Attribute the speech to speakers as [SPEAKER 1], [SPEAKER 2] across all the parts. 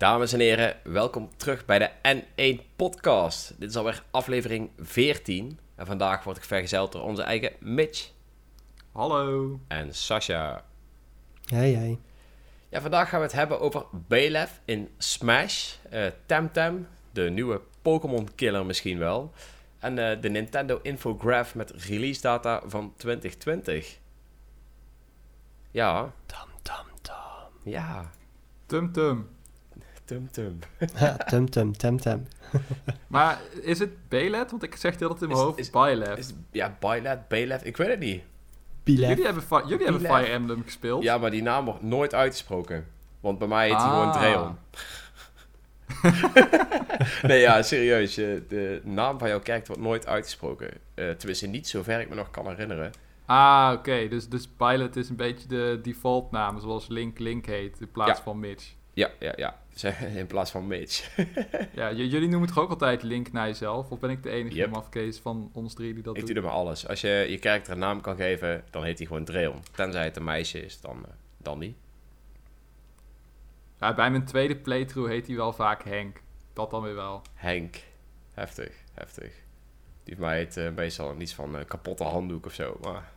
[SPEAKER 1] Dames en heren, welkom terug bij de N1 Podcast. Dit is alweer aflevering 14. En vandaag word ik vergezeld door onze eigen Mitch
[SPEAKER 2] Hallo.
[SPEAKER 1] en Sasha.
[SPEAKER 3] Hey, hey.
[SPEAKER 1] Ja, vandaag gaan we het hebben over Belef in Smash, eh Temtem, de nieuwe Pokémon killer misschien wel. En eh, de Nintendo Infograph met release data van 2020. Ja,
[SPEAKER 3] Tam, tam, tam.
[SPEAKER 1] ja,
[SPEAKER 2] Tum Tum.
[SPEAKER 1] Tum tum.
[SPEAKER 3] Ha, tum, tum, tem, tem.
[SPEAKER 2] Maar is het Belet? Want ik zeg het altijd in mijn
[SPEAKER 1] Is-
[SPEAKER 2] hoofd
[SPEAKER 1] is-. Is, ja, Byleth, Belef, ik weet het niet.
[SPEAKER 3] Bilef.
[SPEAKER 2] Jullie hebben, jullie hebben. Fire Emblem gespeeld.
[SPEAKER 1] Ja, maar die naam wordt nooit uitgesproken. Want bij mij heet hij
[SPEAKER 2] Ah.
[SPEAKER 1] gewoon Dreon. nee, ja, serieus. De naam van jouw kerk wordt nooit uitgesproken. Eh tenminste, niet zover ik me nog kan herinneren.
[SPEAKER 2] Ah, oké. Dus, dus Byleth is een beetje de default naam, zoals Link Link heet, in plaats
[SPEAKER 1] Ja.
[SPEAKER 2] van Mitch.
[SPEAKER 1] Ja, ja, ja. In plaats van Mitch.
[SPEAKER 2] Ja, jullie noemen toch ook altijd Link naar jezelf? Of ben ik de enige
[SPEAKER 1] Yep.
[SPEAKER 2] mafkees van ons drie die dat
[SPEAKER 1] ik
[SPEAKER 2] doet?
[SPEAKER 1] doe er maar alles. Als je je karakter een naam kan geven, dan heet hij gewoon Dreon. Tenzij het een meisje is, dan, eh, dan niet.
[SPEAKER 2] Ja, bij mijn tweede playthrough heet hij wel vaak Henk. Dat dan weer wel.
[SPEAKER 1] Henk. Heftig, heftig. Die van mij heet eh, meestal niets van eh, kapotte handdoek of zo. Maar...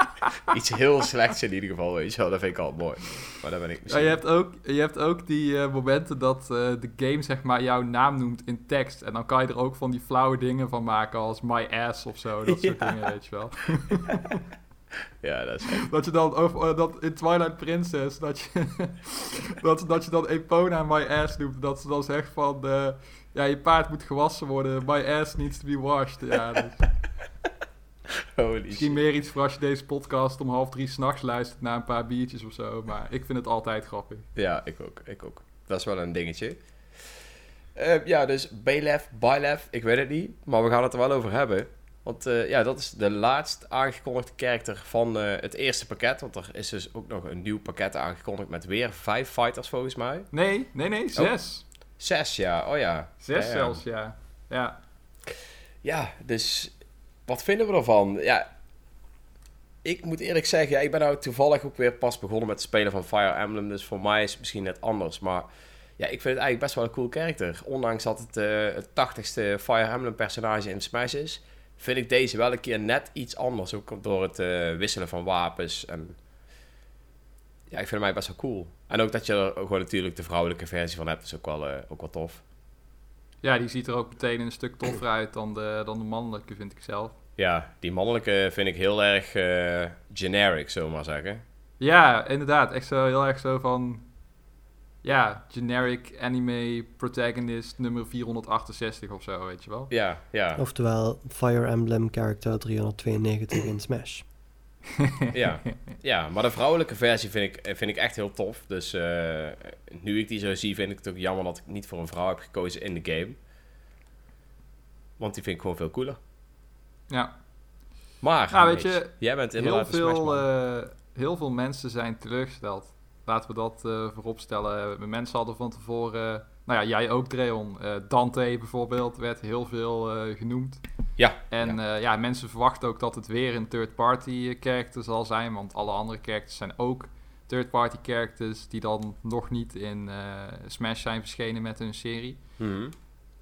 [SPEAKER 1] Iets heel slechts in ieder geval, weet je wel. Dat vind ik al mooi. Maar daar ben ik
[SPEAKER 2] Ja,
[SPEAKER 1] misschien...
[SPEAKER 2] je, hebt ook, je hebt ook die eh, momenten dat eh, de game zeg maar jouw naam noemt in tekst. En dan kan je er ook van die flauwe dingen van maken als my ass of zo. Dat soort
[SPEAKER 1] Ja.
[SPEAKER 2] dingen, weet je wel.
[SPEAKER 1] Ja, dat is echt...
[SPEAKER 2] Dat je dan over, eh, dat in Twilight Princess, dat je, dat, dat je dan Epona my ass noemt. Dat ze dan zegt van, ja, je paard moet gewassen worden. My ass needs to be washed. Ja, dus
[SPEAKER 1] Holy
[SPEAKER 2] misschien
[SPEAKER 1] shit.
[SPEAKER 2] meer iets voor als je deze podcast om half drie s'nachts luistert na een paar biertjes of zo. Maar ik vind het altijd grappig.
[SPEAKER 1] Ja, ik ook, ik ook. Dat is wel een dingetje. Eh, ja, dus Belef, Bylef, ik weet het niet. Maar we gaan het er wel over hebben. Want eh, ja, dat is de laatst aangekondigde karakter van eh, het eerste pakket. Want er is dus ook nog een nieuw pakket aangekondigd met weer vijf fighters volgens mij.
[SPEAKER 2] Nee, nee, nee, zes.
[SPEAKER 1] Zes, ja. Oh ja.
[SPEAKER 2] Zes zelfs, ja. Ja.
[SPEAKER 1] Ja, dus wat vinden we ervan? Ja, ik moet eerlijk zeggen, ja, ik ben nou toevallig ook weer pas begonnen met het spelen van Fire Emblem. Dus voor mij is het misschien net anders. Maar ja, ik vind het eigenlijk best wel een cool karakter. Ondanks dat het eh, het tachtigste Fire Emblem personage in Smash is, vind ik deze wel een keer net iets anders. Ook door het eh, wisselen van wapens. En ja, ik vind hem eigenlijk best wel cool. En ook dat je er gewoon natuurlijk de vrouwelijke versie van hebt, is ook wel, eh, ook wel tof.
[SPEAKER 2] ja, die ziet er ook meteen een stuk toffer uit dan de, dan de mannelijke, vind ik zelf.
[SPEAKER 1] Ja, die mannelijke vind ik heel erg eh, generic, zullen we maar zeggen.
[SPEAKER 2] Ja, inderdaad. Echt zo, heel erg zo van... Ja, generic anime protagonist nummer 468 of zo, weet je wel.
[SPEAKER 1] Ja, ja,
[SPEAKER 3] Oftewel, Fire Emblem character 392 in Smash.
[SPEAKER 1] ja. ja. Maar de vrouwelijke versie vind ik, vind ik echt heel tof. Dus eh, nu ik die zo zie, vind ik het ook jammer dat ik niet voor een vrouw heb gekozen in de game. Want die vind ik gewoon veel cooler.
[SPEAKER 2] Ja,
[SPEAKER 1] Maar,
[SPEAKER 2] Nou, weet je,
[SPEAKER 1] jij bent
[SPEAKER 2] heel
[SPEAKER 1] inderdaad een
[SPEAKER 2] veel, eh, heel veel mensen zijn teleurgesteld. Laten we dat eh vooropstellen. Mensen hadden van tevoren... Nou ja, jij ook, Dreon. Eh, Dante bijvoorbeeld werd heel veel eh, genoemd.
[SPEAKER 1] Ja,
[SPEAKER 2] En
[SPEAKER 1] ja.
[SPEAKER 2] ja. ja, mensen verwachten ook dat het weer een third-party character zal zijn. Want alle andere characters zijn ook third-party characters... die dan nog niet in eh, Smash zijn verschenen met hun serie.
[SPEAKER 1] Mhm.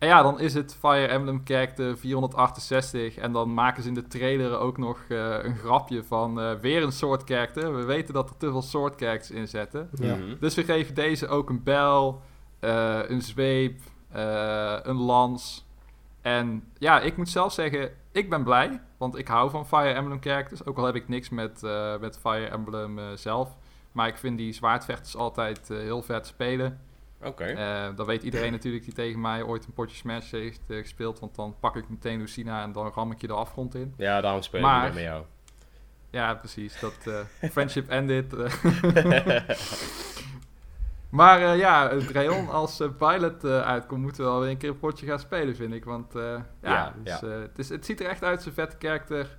[SPEAKER 2] En ja, dan is het Fire Emblem character 468. En dan maken ze in de trailer ook nog eh, een grapje van eh, weer een soort character. We weten dat er te veel soort characters in zitten.
[SPEAKER 3] Ja.
[SPEAKER 1] Mhm.
[SPEAKER 2] Dus we geven deze ook een bel, eh, een zweep, eh, een lans. En ja, ik moet zelf zeggen, ik ben blij. Want ik hou van Fire Emblem characters. Ook al heb ik niks met, eh, met Fire Emblem zelf. Maar ik vind die zwaardvechters altijd heel vet spelen.
[SPEAKER 1] Oké.
[SPEAKER 2] Eh, dat weet iedereen natuurlijk die tegen mij ooit een potje Smash heeft eh, gespeeld. Want dan pak ik meteen Lucina en dan ram ik je de afgrond in.
[SPEAKER 1] Ja, daarom speel ik
[SPEAKER 2] maar-
[SPEAKER 1] meer met jou.
[SPEAKER 2] Ja, precies. Dat eh, friendship ended. maar ja, Rayon als pilot uitkomt, moeten we wel weer een keer een potje gaan spelen, vind ik. Want ja,
[SPEAKER 1] Ja,
[SPEAKER 2] dus,
[SPEAKER 1] ja.
[SPEAKER 2] het, is, het ziet er echt uit, zijn vette karakter.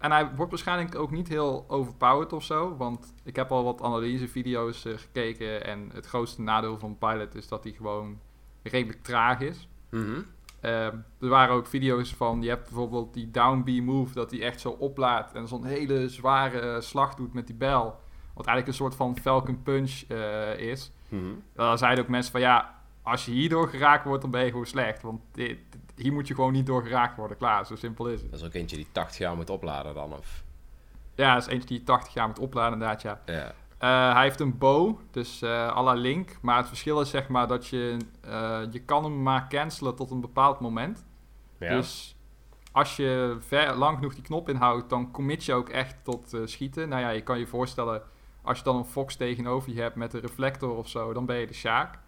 [SPEAKER 2] En hij wordt waarschijnlijk ook niet heel overpowered of zo. Want ik heb al wat analysevideo's eh, gekeken. En het grootste nadeel van Pilot is dat hij gewoon redelijk traag is.
[SPEAKER 1] Mhm.
[SPEAKER 2] Ehm, er waren ook video's van, je hebt bijvoorbeeld die down B move, dat hij echt zo oplaat en zo'n hele zware slag doet met die bel. Wat eigenlijk een soort van Falcon Punch eh, is.
[SPEAKER 1] Mhm.
[SPEAKER 2] Dan zeiden ook mensen van ja, als je hierdoor geraakt wordt, dan ben je gewoon slecht. Want dit, hier moet je gewoon niet door geraakt worden. Klaar, zo simpel is het.
[SPEAKER 1] Dat is ook eentje die 80 jaar moet opladen dan, of...
[SPEAKER 2] Ja, dat is eentje die je 80 jaar moet opladen inderdaad, ja.
[SPEAKER 1] Ja.
[SPEAKER 2] Eh, hij heeft een bow, dus eh à la Link. Maar het verschil is zeg maar dat je... eh, je kan hem maar cancelen tot een bepaald moment.
[SPEAKER 1] Ja.
[SPEAKER 2] Dus als je ver, lang genoeg die knop inhoudt, dan commit je ook echt tot schieten. Nou ja, je kan je voorstellen, als je dan een Fox tegenover je hebt met een reflector of zo, dan ben je de Sjaak.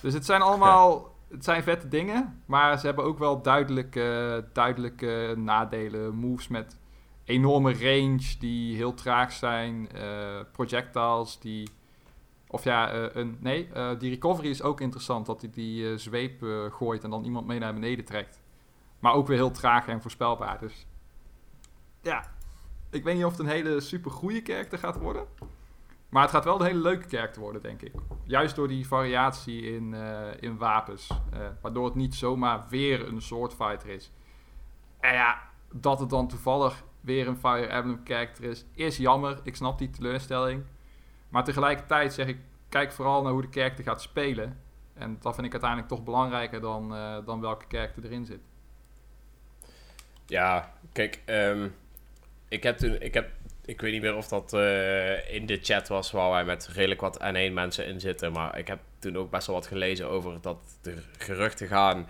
[SPEAKER 2] Dus het zijn allemaal, het zijn vette dingen, maar ze hebben ook wel duidelijke, duidelijke nadelen. Moves met enorme range die heel traag zijn, eh, projectiles die... Of ja, eh, een, nee, eh, die recovery is ook interessant. Dat hij die zweep gooit en dan iemand mee naar beneden trekt. Maar ook weer heel traag en voorspelbaar. Dus ja, ik weet niet of het een hele super goede karakter gaat worden. Maar het gaat wel een hele leuke karakter worden, denk ik. Juist door die variatie in, eh, in wapens. eh, waardoor het niet zomaar weer een sword fighter is. En ja, dat het dan toevallig weer een Fire Emblem karakter is, is jammer. Ik snap die teleurstelling. Maar tegelijkertijd zeg ik, kijk vooral naar hoe de karakter gaat spelen. En dat vind ik uiteindelijk toch belangrijker dan, eh, dan welke karakter erin zit.
[SPEAKER 1] Ja, kijk, ehm, ik heb toen, ik heb, ik weet niet meer of dat eh, in de chat was waar wij met redelijk wat N1 mensen in zitten, maar ik heb toen ook best wel wat gelezen over dat er geruchten gaan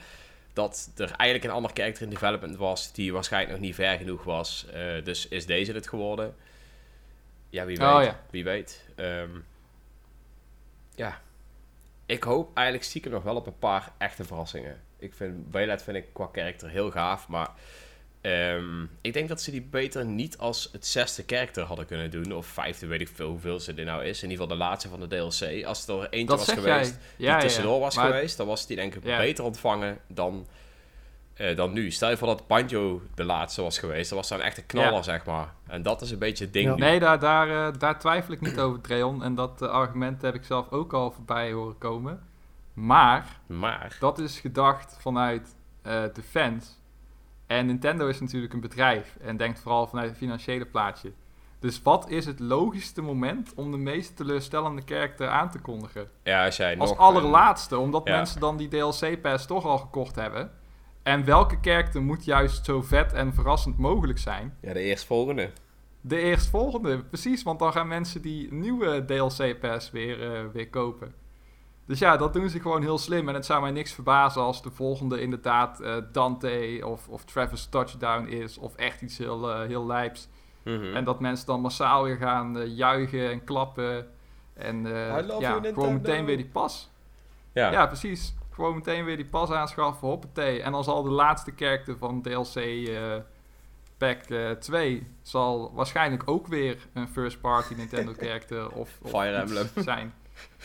[SPEAKER 1] dat er eigenlijk een ander character in development was die waarschijnlijk nog niet ver genoeg was. Eh, dus is deze het geworden? Ja, wie weet.
[SPEAKER 2] Oh, ja.
[SPEAKER 1] Wie weet. Ehm, ja. Ik hoop eigenlijk stiekem nog wel op een paar echte verrassingen. Ik vind Bailet vind ik qua karakter heel gaaf, maar ehm, ik denk dat ze die beter niet als het zesde karakter hadden kunnen doen. Of vijfde, weet ik veel hoeveel ze dit nou is. In ieder geval de laatste van de DLC. Als er eentje
[SPEAKER 2] Dat
[SPEAKER 1] was geweest die
[SPEAKER 2] Ja, ja,
[SPEAKER 1] tussendoor was
[SPEAKER 2] maar-
[SPEAKER 1] geweest, dan was die denk ik
[SPEAKER 2] Ja.
[SPEAKER 1] beter ontvangen dan, eh, dan nu. Stel je voor dat Banjo de laatste was geweest, dan was dat een echte knaller,
[SPEAKER 2] Ja.
[SPEAKER 1] zeg maar. En dat is een beetje het ding
[SPEAKER 3] Ja.
[SPEAKER 1] nu.
[SPEAKER 2] Nee, daar, daar, eh, daar twijfel ik niet over, Dreon. En dat eh, argument heb ik zelf ook al voorbij horen komen. Maar
[SPEAKER 1] Maar,
[SPEAKER 2] dat is gedacht vanuit eh, de fans. En Nintendo is natuurlijk een bedrijf en denkt vooral vanuit het financiële plaatje. Dus wat is het logischste moment om de meest teleurstellende karakter aan te kondigen?
[SPEAKER 1] ja, als jij
[SPEAKER 2] Als
[SPEAKER 1] nog...
[SPEAKER 2] allerlaatste, omdat
[SPEAKER 1] Ja.
[SPEAKER 2] mensen dan die DLC-pass toch al gekocht hebben. En welke karakter moet juist zo vet en verrassend mogelijk zijn?
[SPEAKER 1] Ja, de eerstvolgende.
[SPEAKER 2] De eerstvolgende, precies, want dan gaan mensen die nieuwe DLC-pass weer, eh, weer kopen. Dus ja, dat doen ze gewoon heel slim. En het zou mij niks verbazen als de volgende inderdaad eh, Dante of, of Travis Touchdown is. Of echt iets heel, eh, heel lijps.
[SPEAKER 1] Mhm.
[SPEAKER 2] En dat mensen dan massaal weer gaan eh, juichen en klappen. En eh, ja, gewoon meteen weer die pas.
[SPEAKER 1] ja.
[SPEAKER 2] Ja. precies. Gewoon meteen weer die pas aanschaffen, hoppatee. En dan zal de laatste karakter van DLC eh, Pack eh, 2... zal waarschijnlijk ook weer een first-party Nintendo character of, of
[SPEAKER 1] Fire Emblem.
[SPEAKER 2] zijn.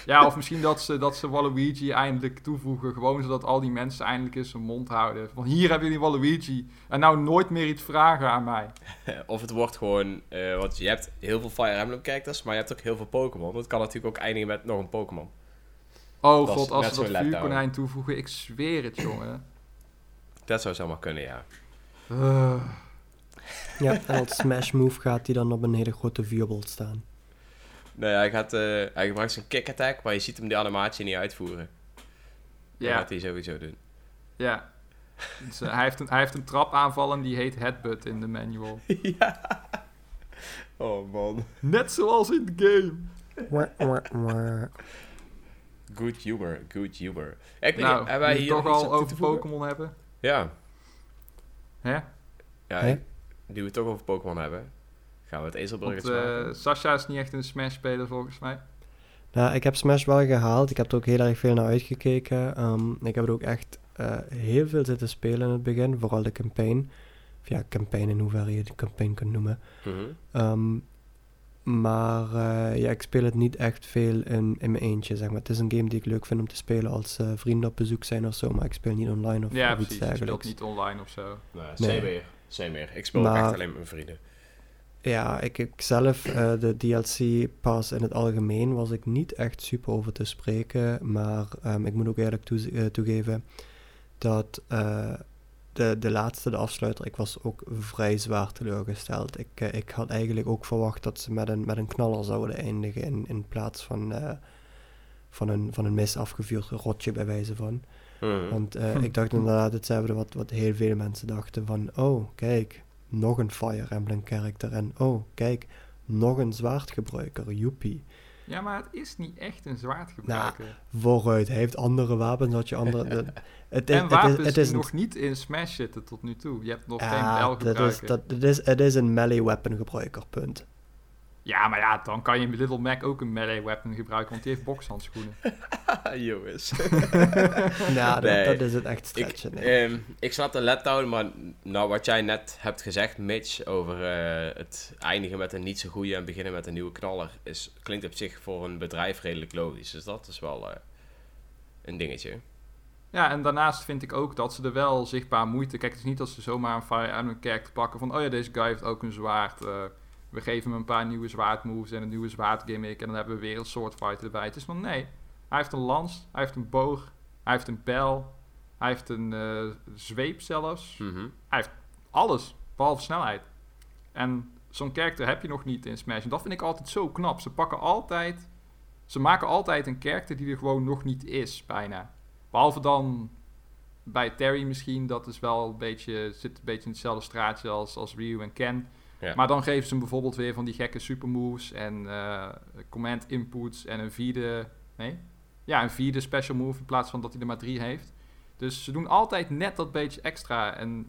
[SPEAKER 2] Ja, of misschien dat ze, dat ze Waluigi eindelijk toevoegen. Gewoon zodat al die mensen eindelijk eens hun mond houden. Van hier hebben jullie Waluigi. En nou nooit meer iets vragen aan mij.
[SPEAKER 1] Of het wordt gewoon... eh, want je hebt heel veel Fire Emblem characters, maar je hebt ook heel veel Pokémon. Het kan natuurlijk ook eindigen met nog een Pokémon.
[SPEAKER 2] Oh
[SPEAKER 1] Dat
[SPEAKER 2] god, als ze dat vuurkonijn toevoegen. Ik zweer het, jongen.
[SPEAKER 1] Dat zou zomaar kunnen, ja.
[SPEAKER 2] Uh,
[SPEAKER 3] Ja, en als Smash Move gaat hij dan op een hele grote vuurbol staan.
[SPEAKER 1] Nee, hij, gaat, eh, hij gebruikt zijn kick attack, maar je ziet hem die animatie niet uitvoeren. Dat
[SPEAKER 2] ja,
[SPEAKER 1] gaat hij sowieso doen.
[SPEAKER 2] ja. Dus, eh, hij, heeft een, hij heeft een trapaanval en die heet Headbutt in de manual.
[SPEAKER 1] ja. Oh man.
[SPEAKER 2] Net zoals in de game.
[SPEAKER 1] Good humor, good humor. Ik
[SPEAKER 2] Nou,
[SPEAKER 1] hebben wij hier
[SPEAKER 2] toch al over? Pokémon hebben.
[SPEAKER 1] Ja.
[SPEAKER 2] Hè?
[SPEAKER 1] Ja, nu we het toch over Pokémon hebben, gaan we het
[SPEAKER 2] Want
[SPEAKER 1] ezelbruggetje
[SPEAKER 2] eh
[SPEAKER 1] maken.
[SPEAKER 2] Sasha is niet echt een Smash-speler volgens mij.
[SPEAKER 3] Nou, ik heb Smash wel gehaald. Ik heb er ook heel erg veel naar uitgekeken. Ehm, ik heb er ook echt eh, heel veel zitten spelen in het begin. Vooral de campaign. Of ja, campaign in hoeverre je de campaign kunt noemen.
[SPEAKER 1] Mhm.
[SPEAKER 3] Ehm, maar eh, ja, ik speel het niet echt veel in, in mijn eentje, zeg maar. Het is een game die ik leuk vind om te spelen als eh, vrienden op bezoek zijn of zo. Maar ik speel niet online of,
[SPEAKER 2] ja,
[SPEAKER 3] of iets
[SPEAKER 2] precies. Je speelt
[SPEAKER 3] dergelijks.
[SPEAKER 2] niet online of zo.
[SPEAKER 1] Nou,
[SPEAKER 3] Nee.
[SPEAKER 1] Same meer. Meer. Ik speel ook
[SPEAKER 3] Maar-
[SPEAKER 1] echt alleen met mijn vrienden.
[SPEAKER 3] Ja, ik, ik zelf, eh, de DLC-pas in het algemeen, was ik niet echt super over te spreken. Maar ehm, ik moet ook eerlijk toe- eh, toegeven dat eh, de, de laatste, de afsluiter, ik was ook vrij zwaar teleurgesteld. Ik, ik had eigenlijk ook verwacht dat ze met een, met een knaller zouden eindigen in, in plaats van, eh, van een, van een mis afgevuurd rotje bij wijze van.
[SPEAKER 1] Mhm.
[SPEAKER 3] Want eh,
[SPEAKER 2] Hm.
[SPEAKER 3] ik dacht inderdaad hetzelfde wat, wat heel veel mensen dachten van, oh kijk, nog een Fire Emblem character en oh kijk, nog een zwaardgebruiker, joepie.
[SPEAKER 2] Ja, maar het is niet echt een zwaardgebruiker.
[SPEAKER 3] Vooruit, hij heeft andere wapens, had je andere... de- het, is-
[SPEAKER 2] en
[SPEAKER 3] het
[SPEAKER 2] wapens
[SPEAKER 3] is, het is
[SPEAKER 2] die nog niet in Smash zitten tot nu toe. Je hebt nog geen
[SPEAKER 3] ja, dat is,
[SPEAKER 2] belgebruiker.
[SPEAKER 3] dat, het, is, het is een melee weapon gebruiker, punt.
[SPEAKER 2] Ja, maar ja, dan kan je in Little Mac ook een melee weapon gebruiken, want die heeft bokshandschoenen.
[SPEAKER 1] Jongens.
[SPEAKER 3] Nou,
[SPEAKER 1] Nee.
[SPEAKER 3] dat, dat is het echt stretchen.
[SPEAKER 1] Ik,
[SPEAKER 3] nee.
[SPEAKER 1] ehm, ik snap de letdown, maar nou wat jij net hebt gezegd, Mitch, over eh, het eindigen met een niet zo goede en beginnen met een nieuwe knaller, is, klinkt op zich voor een bedrijf redelijk logisch. Dus dat is wel eh, een dingetje.
[SPEAKER 2] Ja, en daarnaast vind ik ook dat ze er wel zichtbaar moeite... Kijk, het is niet dat ze zomaar een Fire Emblem character pakken van... Oh ja, deze guy heeft ook een zwaard. eh, we geven hem een paar nieuwe zwaardmoves en een nieuwe zwaardgimmick... en dan hebben we weer een swordfighter erbij. Het is van nee, hij heeft een lans, hij heeft een boog, hij heeft een bijl... hij heeft een eh, zweep zelfs.
[SPEAKER 1] Mhm.
[SPEAKER 2] Alles, behalve snelheid. En zo'n character heb je nog niet in Smash. En dat vind ik altijd zo knap. Ze pakken altijd... Ze maken altijd een character die er gewoon nog niet is, bijna. Behalve dan bij Terry misschien. Dat is wel een beetje, zit een beetje in hetzelfde straatje als, als Ryu en Ken. Maar dan geven ze hem bijvoorbeeld weer van die gekke supermoves en eh, command inputs en een vierde... Nee? Ja, een vierde special move in plaats van dat hij er maar drie heeft. Dus ze doen altijd net dat beetje extra. En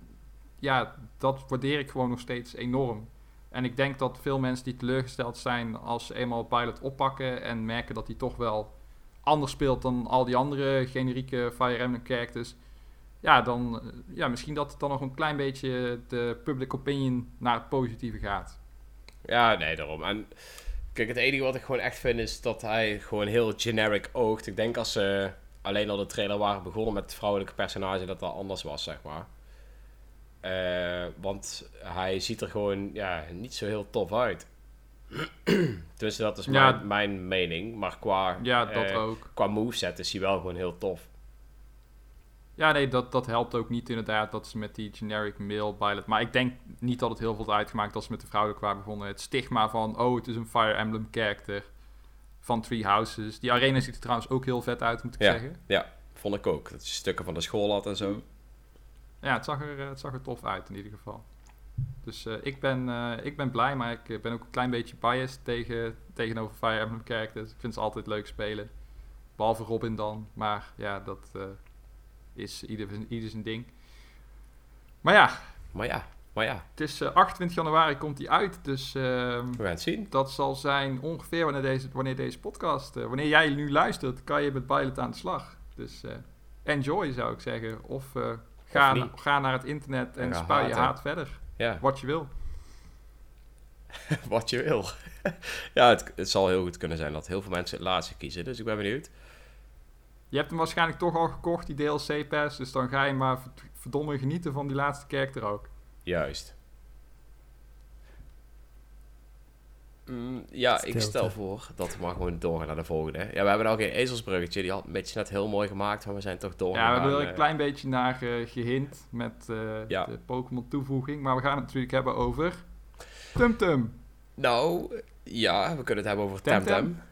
[SPEAKER 2] ja, dat waardeer ik gewoon nog steeds enorm. En ik denk dat veel mensen die teleurgesteld zijn als ze eenmaal Pilot oppakken en merken dat hij toch wel anders speelt dan al die andere generieke Fire Emblem characters. Ja, dan, eh, ja, misschien dat het dan nog een klein beetje de public opinion naar het positieve gaat.
[SPEAKER 1] Ja, nee, daarom. En kijk, het enige wat ik gewoon echt vind is dat hij gewoon heel generic oogt. Ik denk als ze alleen al de trailer waren begonnen met het vrouwelijke personage, dat dat anders was, zeg maar. Eh, want hij ziet er gewoon ja, niet zo heel tof uit. dus dat is
[SPEAKER 2] Ja.
[SPEAKER 1] mijn, mijn mening. Maar qua,
[SPEAKER 2] Ja, dat
[SPEAKER 1] eh,
[SPEAKER 2] ook.
[SPEAKER 1] qua moveset is hij wel gewoon heel tof.
[SPEAKER 2] Ja, nee, dat, dat helpt ook niet inderdaad dat ze met die generic male pilot... Maar ik denk niet dat het heel veel uitgemaakt als ze met de vrouwelijke waren begonnen. Het stigma van, oh, het is een Fire Emblem character van Three Houses. Die arena ziet er trouwens ook heel vet uit, moet ik
[SPEAKER 1] Ja.
[SPEAKER 2] zeggen.
[SPEAKER 1] Vond ik ook. Dat je stukken van de school had en zo.
[SPEAKER 2] Ja, het zag, er, eh, het zag er tof uit in ieder geval. Dus eh, ik, ben, eh, ik ben blij, maar ik ben ook een klein beetje biased tegen, tegenover Fire Emblem characters. Ik vind ze altijd leuk spelen. Behalve Robin dan. Maar ja, dat is ieder, ieder zijn ding. Maar ja,
[SPEAKER 1] Maar ja, maar ja,
[SPEAKER 2] het is eh, 28 januari komt die uit. Dus ehm,
[SPEAKER 1] we gaan het zien.
[SPEAKER 2] dat zal zijn ongeveer wanneer deze, wanneer deze podcast... eh, wanneer jij nu luistert, kan je met Pilot aan de slag. Dus eh, enjoy zou ik zeggen. Of, ga,
[SPEAKER 1] Of
[SPEAKER 2] na-
[SPEAKER 1] niet.
[SPEAKER 2] ga naar het internet en spuit je haat verder.
[SPEAKER 1] Ja,
[SPEAKER 2] Wat je wil.
[SPEAKER 1] wat je wil. ja, het, het zal heel goed kunnen zijn dat heel veel mensen het laatste kiezen. Dus ik ben benieuwd.
[SPEAKER 2] Je hebt hem waarschijnlijk toch al gekocht, die DLC-pass. Dus dan ga je maar verd- verdomme genieten van die laatste character ook.
[SPEAKER 1] Juist. Mm, ja, ik stel voor dat we maar gewoon doorgaan naar de volgende. Ja, we hebben al geen ezelsbruggetje. Die had Mitch net heel mooi gemaakt, maar we zijn toch door.
[SPEAKER 2] Ja, we hebben er een klein beetje naar eh, gehint met eh,
[SPEAKER 1] Ja.
[SPEAKER 2] de Pokémon toevoeging. Maar we gaan het natuurlijk hebben over... Tumtum.
[SPEAKER 1] Nou, ja, we kunnen het hebben over
[SPEAKER 2] Temtem?
[SPEAKER 1] Temtem.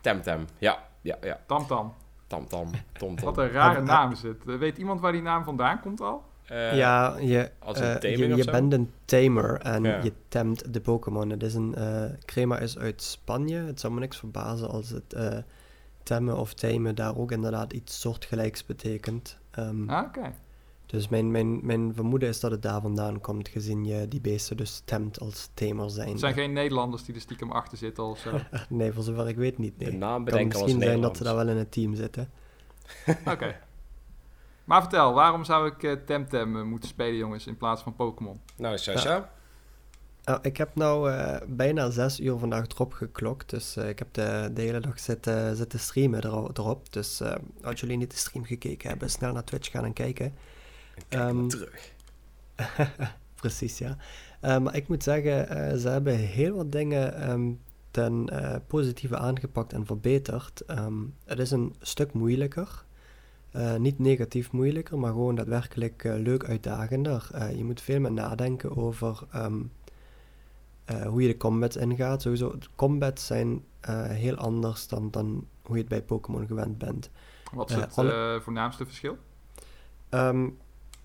[SPEAKER 1] Temtem, ja. Ja, ja.
[SPEAKER 2] Tamtam.
[SPEAKER 1] Tamtam, Tomtom.
[SPEAKER 2] Wat een rare naam is het. Eh, Weet iemand waar die naam vandaan komt al?
[SPEAKER 1] Eh,
[SPEAKER 3] ja, je,
[SPEAKER 1] als een
[SPEAKER 3] eh, je, bent een tamer en
[SPEAKER 1] Ja.
[SPEAKER 3] je temt de Pokémon. Het is een, eh, Crema is uit Spanje. Het zou me niks verbazen als het eh, temmen of tamen daar ook inderdaad iets soortgelijks betekent. Ehm,
[SPEAKER 2] Ah, Oké.
[SPEAKER 3] Dus mijn, mijn, mijn vermoeden is dat het daar vandaan komt, gezien je die beesten dus temt als tamer zijn.
[SPEAKER 2] Het zijn geen Nederlanders die er stiekem achter zitten of zo.
[SPEAKER 3] Nee, voor zover ik weet niet.
[SPEAKER 1] De naam
[SPEAKER 3] kan
[SPEAKER 1] bedenken als
[SPEAKER 3] misschien zijn dat ze daar wel in het team zitten.
[SPEAKER 2] Oké. Maar vertel, waarom zou ik eh, Temtem eh, moeten spelen, jongens, in plaats van Pokémon?
[SPEAKER 1] Nou, Sasha.
[SPEAKER 3] Nou, ik heb nou eh, bijna zes uur vandaag erop geklokt. Dus eh, ik heb de, de hele dag zitten, zitten streamen ero- erop. Dus als jullie niet de stream gekeken hebben, snel naar Twitch gaan en kijken. Ehm,
[SPEAKER 1] terug.
[SPEAKER 3] Precies, ja. Eh, maar ik moet zeggen, eh, ze hebben heel wat dingen ehm, ten eh, positieve aangepakt en verbeterd. Ehm, het is een stuk moeilijker. Eh, niet negatief moeilijker, maar gewoon daadwerkelijk leuk uitdagender. Eh, je moet veel meer nadenken over ehm, eh, hoe je de combats ingaat. Sowieso, de combats zijn eh, heel anders dan, dan hoe je het bij Pokémon gewend bent.
[SPEAKER 2] Wat is het
[SPEAKER 3] alle-
[SPEAKER 2] eh, voornaamste verschil?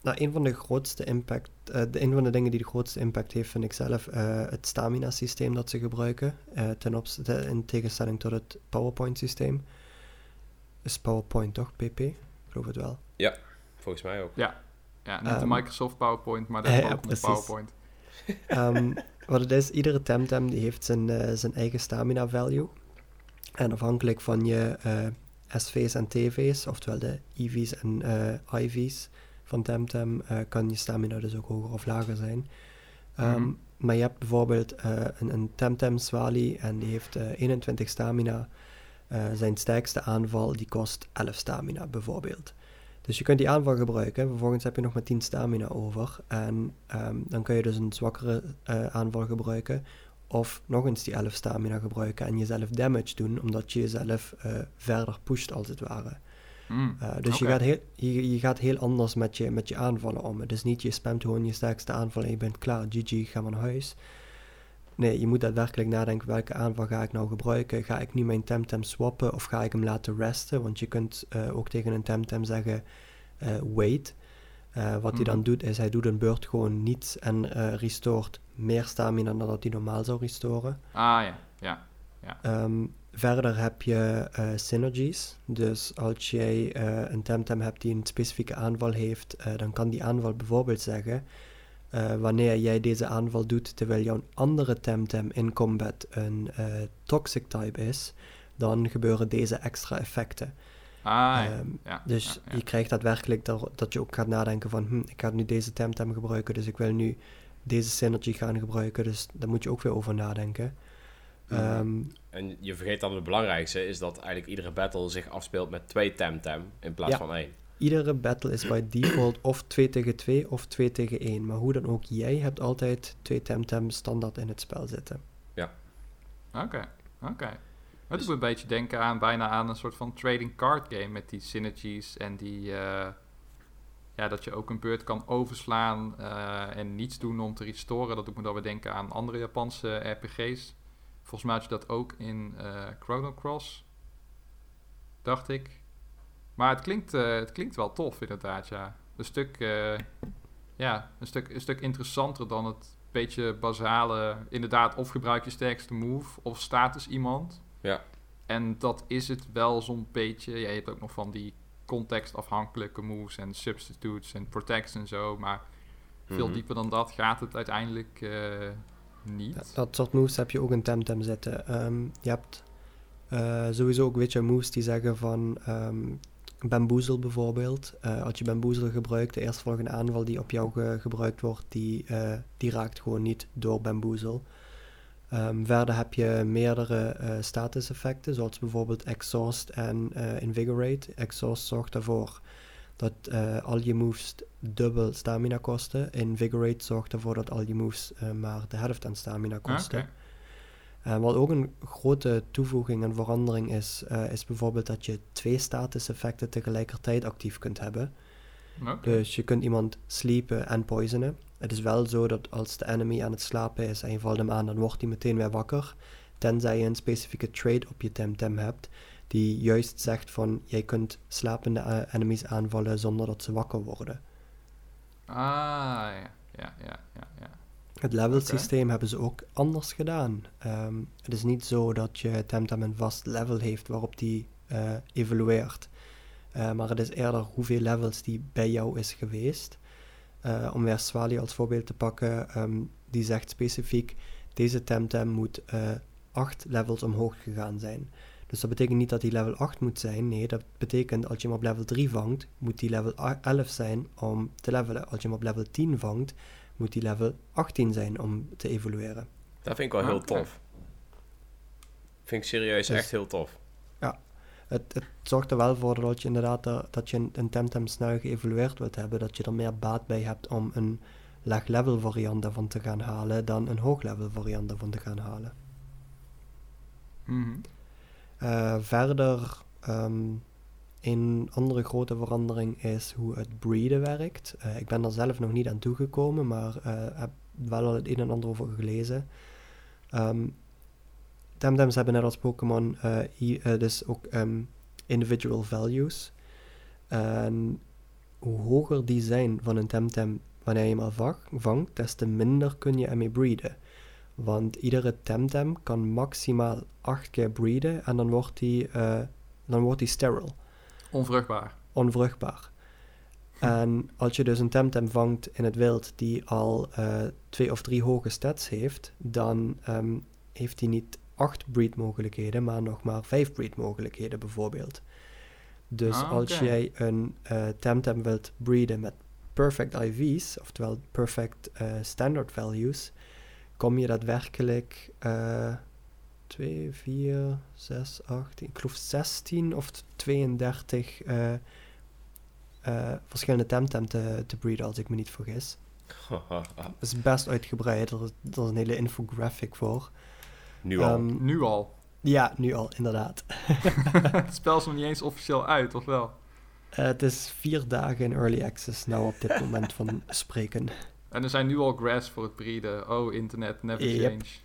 [SPEAKER 3] Nou, een van de grootste impact, eh, de, een van de dingen die de grootste impact heeft, vind ik zelf, eh, het stamina systeem dat ze gebruiken, eh, ten opzichte, in tegenstelling tot het PowerPoint systeem. Is PowerPoint toch, PP? Ik geloof het wel.
[SPEAKER 1] Volgens mij ook.
[SPEAKER 2] Ja, niet de
[SPEAKER 3] Ehm,
[SPEAKER 2] Microsoft PowerPoint, maar de
[SPEAKER 3] ja.
[SPEAKER 2] PowerPoint.
[SPEAKER 3] Ehm, wat het is, iedere Temtem die heeft zijn, eh, zijn eigen stamina value. En afhankelijk van je eh, SV's en TV's, oftewel de EV's en eh, IV's van Temtem, eh, kan je stamina dus ook hoger of lager zijn. Ehm,
[SPEAKER 2] Mhm.
[SPEAKER 3] Maar je hebt bijvoorbeeld eh, een, een Temtem Swali en die heeft eh, 21 stamina. Eh, zijn sterkste aanval die kost 11 stamina bijvoorbeeld. Dus je kunt die aanval gebruiken. Vervolgens heb je nog maar 10 stamina over. En ehm, dan kun je dus een zwakkere aanval gebruiken. Of nog eens die 11 stamina gebruiken en jezelf damage doen. Omdat je jezelf verder pusht als het ware.
[SPEAKER 2] Mm,
[SPEAKER 3] Uh, dus je, gaat heel, je, je gaat heel anders met je, met je aanvallen om. Het is niet je spamt gewoon je sterkste aanval en je bent klaar. GG, ga maar naar huis. Nee, je moet daadwerkelijk nadenken welke aanval ga ik nou gebruiken. Ga ik nu mijn Temtem swappen of ga ik hem laten resten? Want je kunt eh, ook tegen een Temtem zeggen eh, wait. Eh, wat hij dan
[SPEAKER 2] Mhm.
[SPEAKER 3] doet is hij doet een beurt gewoon niets en eh restoort meer stamina dan dat hij normaal zou restoren.
[SPEAKER 2] Ah ja, ja.
[SPEAKER 3] Ehm, verder heb je eh, synergies. Dus als jij eh, een Temtem hebt die een specifieke aanval heeft, eh, dan kan die aanval bijvoorbeeld zeggen: wanneer jij deze aanval doet terwijl jouw andere Temtem in combat een toxic type is, dan gebeuren deze extra effecten.
[SPEAKER 2] Ah ja.
[SPEAKER 3] Ehm,
[SPEAKER 2] ja,
[SPEAKER 3] dus
[SPEAKER 2] ja, ja.
[SPEAKER 3] je krijgt daadwerkelijk dat, dat je ook gaat nadenken van, hm, ik ga nu deze Temtem gebruiken, dus ik wil nu deze synergy gaan gebruiken. Dus daar moet je ook weer over nadenken.
[SPEAKER 1] Mhm. En je vergeet dan het belangrijkste, is dat eigenlijk iedere battle zich afspeelt met twee Temtem in plaats
[SPEAKER 3] Ja.
[SPEAKER 1] van één.
[SPEAKER 3] Iedere battle is by default of 2 tegen 2 of 2 tegen 1. Maar hoe dan ook, jij hebt altijd twee Temtem standaard in het spel zitten.
[SPEAKER 2] Oké, oké. Het
[SPEAKER 1] Dus-
[SPEAKER 2] doet een beetje denken aan bijna aan een soort van trading card game met die synergies en die eh, ja, dat je ook een beurt kan overslaan eh, en niets doen om te restoren. Dat doet me dan weer denken aan andere Japanse RPG's. Volgens mij had je dat ook in eh Chrono Cross, dacht ik. Maar het klinkt, eh, het klinkt wel tof inderdaad, ja. Een stuk, eh, ja, een stuk, een stuk interessanter dan het beetje basale, inderdaad, of gebruik je sterkste move of status iemand.
[SPEAKER 1] Ja.
[SPEAKER 2] En dat is het wel zo'n beetje. Ja, je hebt ook nog van die contextafhankelijke moves en substitutes en protects en zo. Maar veel
[SPEAKER 1] Mhm.
[SPEAKER 2] dieper dan dat gaat het uiteindelijk niet.
[SPEAKER 3] Dat, soort moves heb je ook in Temtem zitten. Ehm, je hebt eh, sowieso ook weet je, moves die zeggen van ehm bamboezel bijvoorbeeld. Eh, als je bamboezel gebruikt, de eerstvolgende aanval die op jou ge- gebruikt wordt, die, eh, die raakt gewoon niet door bamboezel. Ehm, verder heb je meerdere eh status effecten, zoals bijvoorbeeld Exhaust en Invigorate. Exhaust zorgt ervoor dat eh, al je moves dubbel stamina kosten. Invigorate zorgt ervoor dat al je moves eh, maar de helft aan stamina kosten.
[SPEAKER 2] Oké.
[SPEAKER 3] Eh, wat ook een grote toevoeging en verandering is, is bijvoorbeeld dat je twee status effecten tegelijkertijd actief kunt hebben.
[SPEAKER 2] Oké.
[SPEAKER 3] Dus je kunt iemand sleepen en poisonen. Het is wel zo dat als de enemy aan het slapen is en je valt hem aan, dan wordt hij meteen weer wakker. Tenzij je een specifieke trade op je Temtem hebt, die juist zegt van, jij kunt slapende enemies aanvallen zonder dat ze wakker worden.
[SPEAKER 2] Ah, ja. Ja, ja, ja, ja.
[SPEAKER 3] Het level systeem hebben ze ook anders gedaan. Ehm, het is niet zo dat je Temtem een vast level heeft waarop die eh, evolueert. Eh, maar het is eerder hoeveel levels die bij jou is geweest. Eh, om weer Swali als voorbeeld te pakken, ehm, die zegt specifiek: deze Temtem moet 8 levels omhoog gegaan zijn. Dus dat betekent niet dat hij level 8 moet zijn. Nee, dat betekent als je hem op level 3 vangt, moet die level a- 11 zijn om te levelen. Als je hem op level 10 vangt, moet die level 18 zijn om te evolueren.
[SPEAKER 1] Dat vind ik wel heel
[SPEAKER 2] Oké.
[SPEAKER 1] tof. Vind ik serieus
[SPEAKER 3] Dus-
[SPEAKER 1] echt heel tof.
[SPEAKER 3] Het, het zorgt er wel voor dat je inderdaad eh, dat je een, een Temtem snel geëvolueerd wilt hebben, dat je er meer baat bij hebt om een laag level variant daarvan te gaan halen dan een hoog level variant daarvan te gaan halen.
[SPEAKER 2] Mhm.
[SPEAKER 3] Eh, verder, ehm, een andere grote verandering is hoe het breeden werkt. Eh, ik ben er zelf nog niet aan toegekomen, maar eh, heb wel het een en ander over gelezen. Ehm, Temtems hebben net als Pokémon dus ook ehm, individual values. En hoe hoger die zijn van een Temtem wanneer je hem al va- vangt, des te minder kun je ermee breeden. Want iedere Temtem kan maximaal 8 keer breeden en dan wordt die, eh, dan wordt die sterile
[SPEAKER 2] Onvruchtbaar.
[SPEAKER 3] onvruchtbaar. En als je dus een Temtem vangt in het wild die al eh, twee of drie hoge stats heeft, dan ehm, heeft hij niet acht breedmogelijkheden, maar nog maar vijf breedmogelijkheden bijvoorbeeld. Dus
[SPEAKER 2] Ah,
[SPEAKER 3] als jij een eh, Temtem wilt breeden met perfect IV's, oftewel perfect standard values, kom je daadwerkelijk eh 2, 4, 6, 8, ik geloof 16 of 32 eh, eh, verschillende Temtem te, te breeden, als ik me niet vergis. Dat is best uitgebreid, er is, er is een hele infographic voor.
[SPEAKER 1] nu al.
[SPEAKER 3] Ehm,
[SPEAKER 2] Nu al.
[SPEAKER 3] ja, nu al, inderdaad.
[SPEAKER 2] het spel is nog niet eens officieel uit, of wel?
[SPEAKER 3] Eh, het is vier dagen in early access nou op dit moment van spreken.
[SPEAKER 2] En er zijn nu al grass voor het breeden. Oh, internet, never
[SPEAKER 3] Yep.
[SPEAKER 2] change.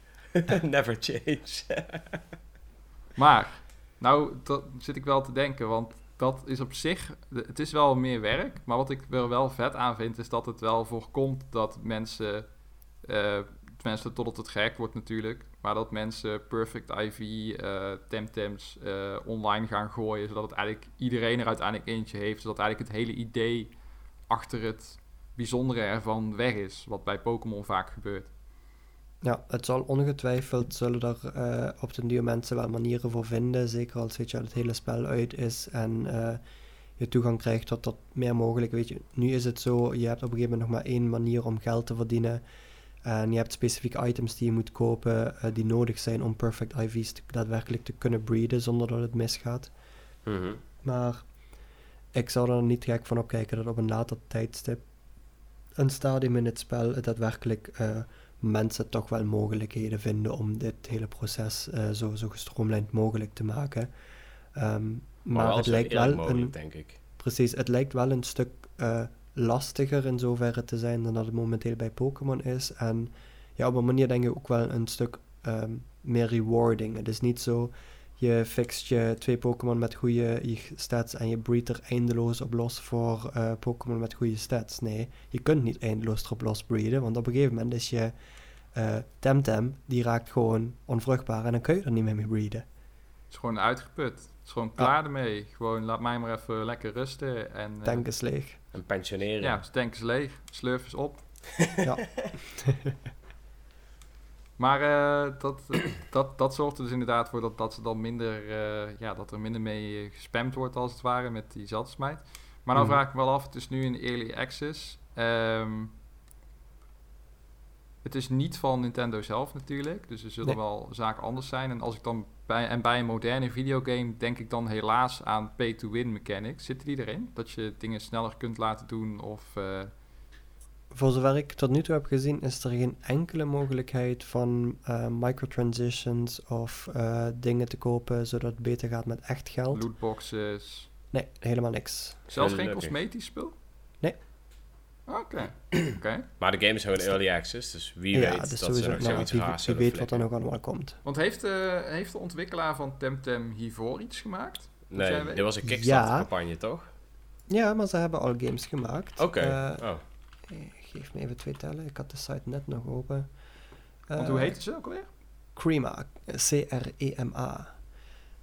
[SPEAKER 1] Never change.
[SPEAKER 2] Maar, nou dat zit ik wel te denken, want dat is op zich, het is wel meer werk, maar wat ik er wel vet aan vind, is dat het wel voorkomt dat mensen, eh mensen totdat het gehackt wordt natuurlijk, maar dat mensen Perfect IV, eh Temtems eh, online gaan gooien, zodat het eigenlijk iedereen er uiteindelijk eentje heeft, zodat eigenlijk het hele idee achter het bijzondere ervan weg is, wat bij Pokémon vaak gebeurt.
[SPEAKER 3] Ja, het zal ongetwijfeld, zullen er eh, op den duur mensen wel manieren voor vinden, zeker als weet je, het hele spel uit is en eh, je toegang krijgt tot, tot meer mogelijk. Weet je, nu is het zo, je hebt op een gegeven moment nog maar één manier om geld te verdienen. En je hebt specifieke items die je moet kopen, eh, die nodig zijn om perfect IV's te- daadwerkelijk te kunnen breeden zonder dat het misgaat.
[SPEAKER 1] Mhm.
[SPEAKER 3] Maar ik zou er niet gek van opkijken dat op een later tijdstip, een stadium in het spel, daadwerkelijk eh, mensen toch wel mogelijkheden vinden om dit hele proces eh, zo, zo gestroomlijnd mogelijk te maken. Ehm,
[SPEAKER 1] Maar,
[SPEAKER 3] het lijkt wel
[SPEAKER 1] mogelijk,
[SPEAKER 3] een,
[SPEAKER 1] denk ik.
[SPEAKER 3] precies, het lijkt wel een stuk eh, lastiger in zoverre te zijn dan dat het momenteel bij Pokémon is. En ja, op een manier denk ik ook wel een stuk ehm, meer rewarding. Het is niet zo, je fixt je twee Pokémon met goede stats en je breedt er eindeloos op los voor eh, Pokémon met goede stats. Nee, je kunt niet eindeloos erop los breeden, want op een gegeven moment is je eh, Temtem, die raakt gewoon onvruchtbaar en dan kun je er niet meer mee breeden.
[SPEAKER 2] Het is gewoon uitgeput. Het is gewoon klaar ermee. Gewoon laat mij maar even lekker rusten. En, eh,
[SPEAKER 3] Tank is leeg.
[SPEAKER 1] Een pensionering.
[SPEAKER 2] Ja, dus tank is leeg, slurf is op.
[SPEAKER 3] Ja.
[SPEAKER 2] Maar eh, dat, dat, dat zorgt er dus inderdaad voor dat, dat, ze dan minder, eh, ja, dat er minder mee eh, gespamd wordt als het ware met die zeldsmijt. Maar nou
[SPEAKER 3] Mhm.
[SPEAKER 2] vraag ik me wel af, het is nu in early access. Ehm, het is niet van Nintendo zelf natuurlijk, dus er zullen
[SPEAKER 3] Nee.
[SPEAKER 2] wel zaken anders zijn. En als ik dan bij, en bij een moderne videogame denk ik dan helaas aan pay-to-win mechanics. Zitten die erin? Dat je dingen sneller kunt laten doen of...
[SPEAKER 3] Voor zover ik tot nu toe heb gezien, is er geen enkele mogelijkheid van eh, microtransitions of eh, dingen te kopen zodat het beter gaat met echt geld.
[SPEAKER 2] lootboxes.
[SPEAKER 3] Nee, helemaal niks.
[SPEAKER 2] Zelfs geen cosmetisch spul?
[SPEAKER 3] Nee.
[SPEAKER 2] Oké, oké.
[SPEAKER 1] Maar de game is gewoon early access, dus wie
[SPEAKER 3] ja,
[SPEAKER 1] weet
[SPEAKER 3] dus
[SPEAKER 1] dat
[SPEAKER 3] sowieso,
[SPEAKER 1] ze nog
[SPEAKER 3] nou,
[SPEAKER 1] zoiets
[SPEAKER 3] wie,
[SPEAKER 1] raars
[SPEAKER 3] wie
[SPEAKER 1] zullen
[SPEAKER 3] weet wat er nog allemaal komt.
[SPEAKER 2] Want heeft, eh, heeft de ontwikkelaar van Temtem hiervoor iets gemaakt?
[SPEAKER 1] Nee, dit was een
[SPEAKER 3] Ja.
[SPEAKER 1] Kickstarter-campagne, toch?
[SPEAKER 3] Ja, maar ze hebben al games gemaakt.
[SPEAKER 1] Oké. Oh.
[SPEAKER 3] Geef me even twee tellen, ik had de site net nog open.
[SPEAKER 2] Want
[SPEAKER 3] Eh,
[SPEAKER 2] hoe heet ze ook alweer?
[SPEAKER 3] Crema, C-R-E-M-A.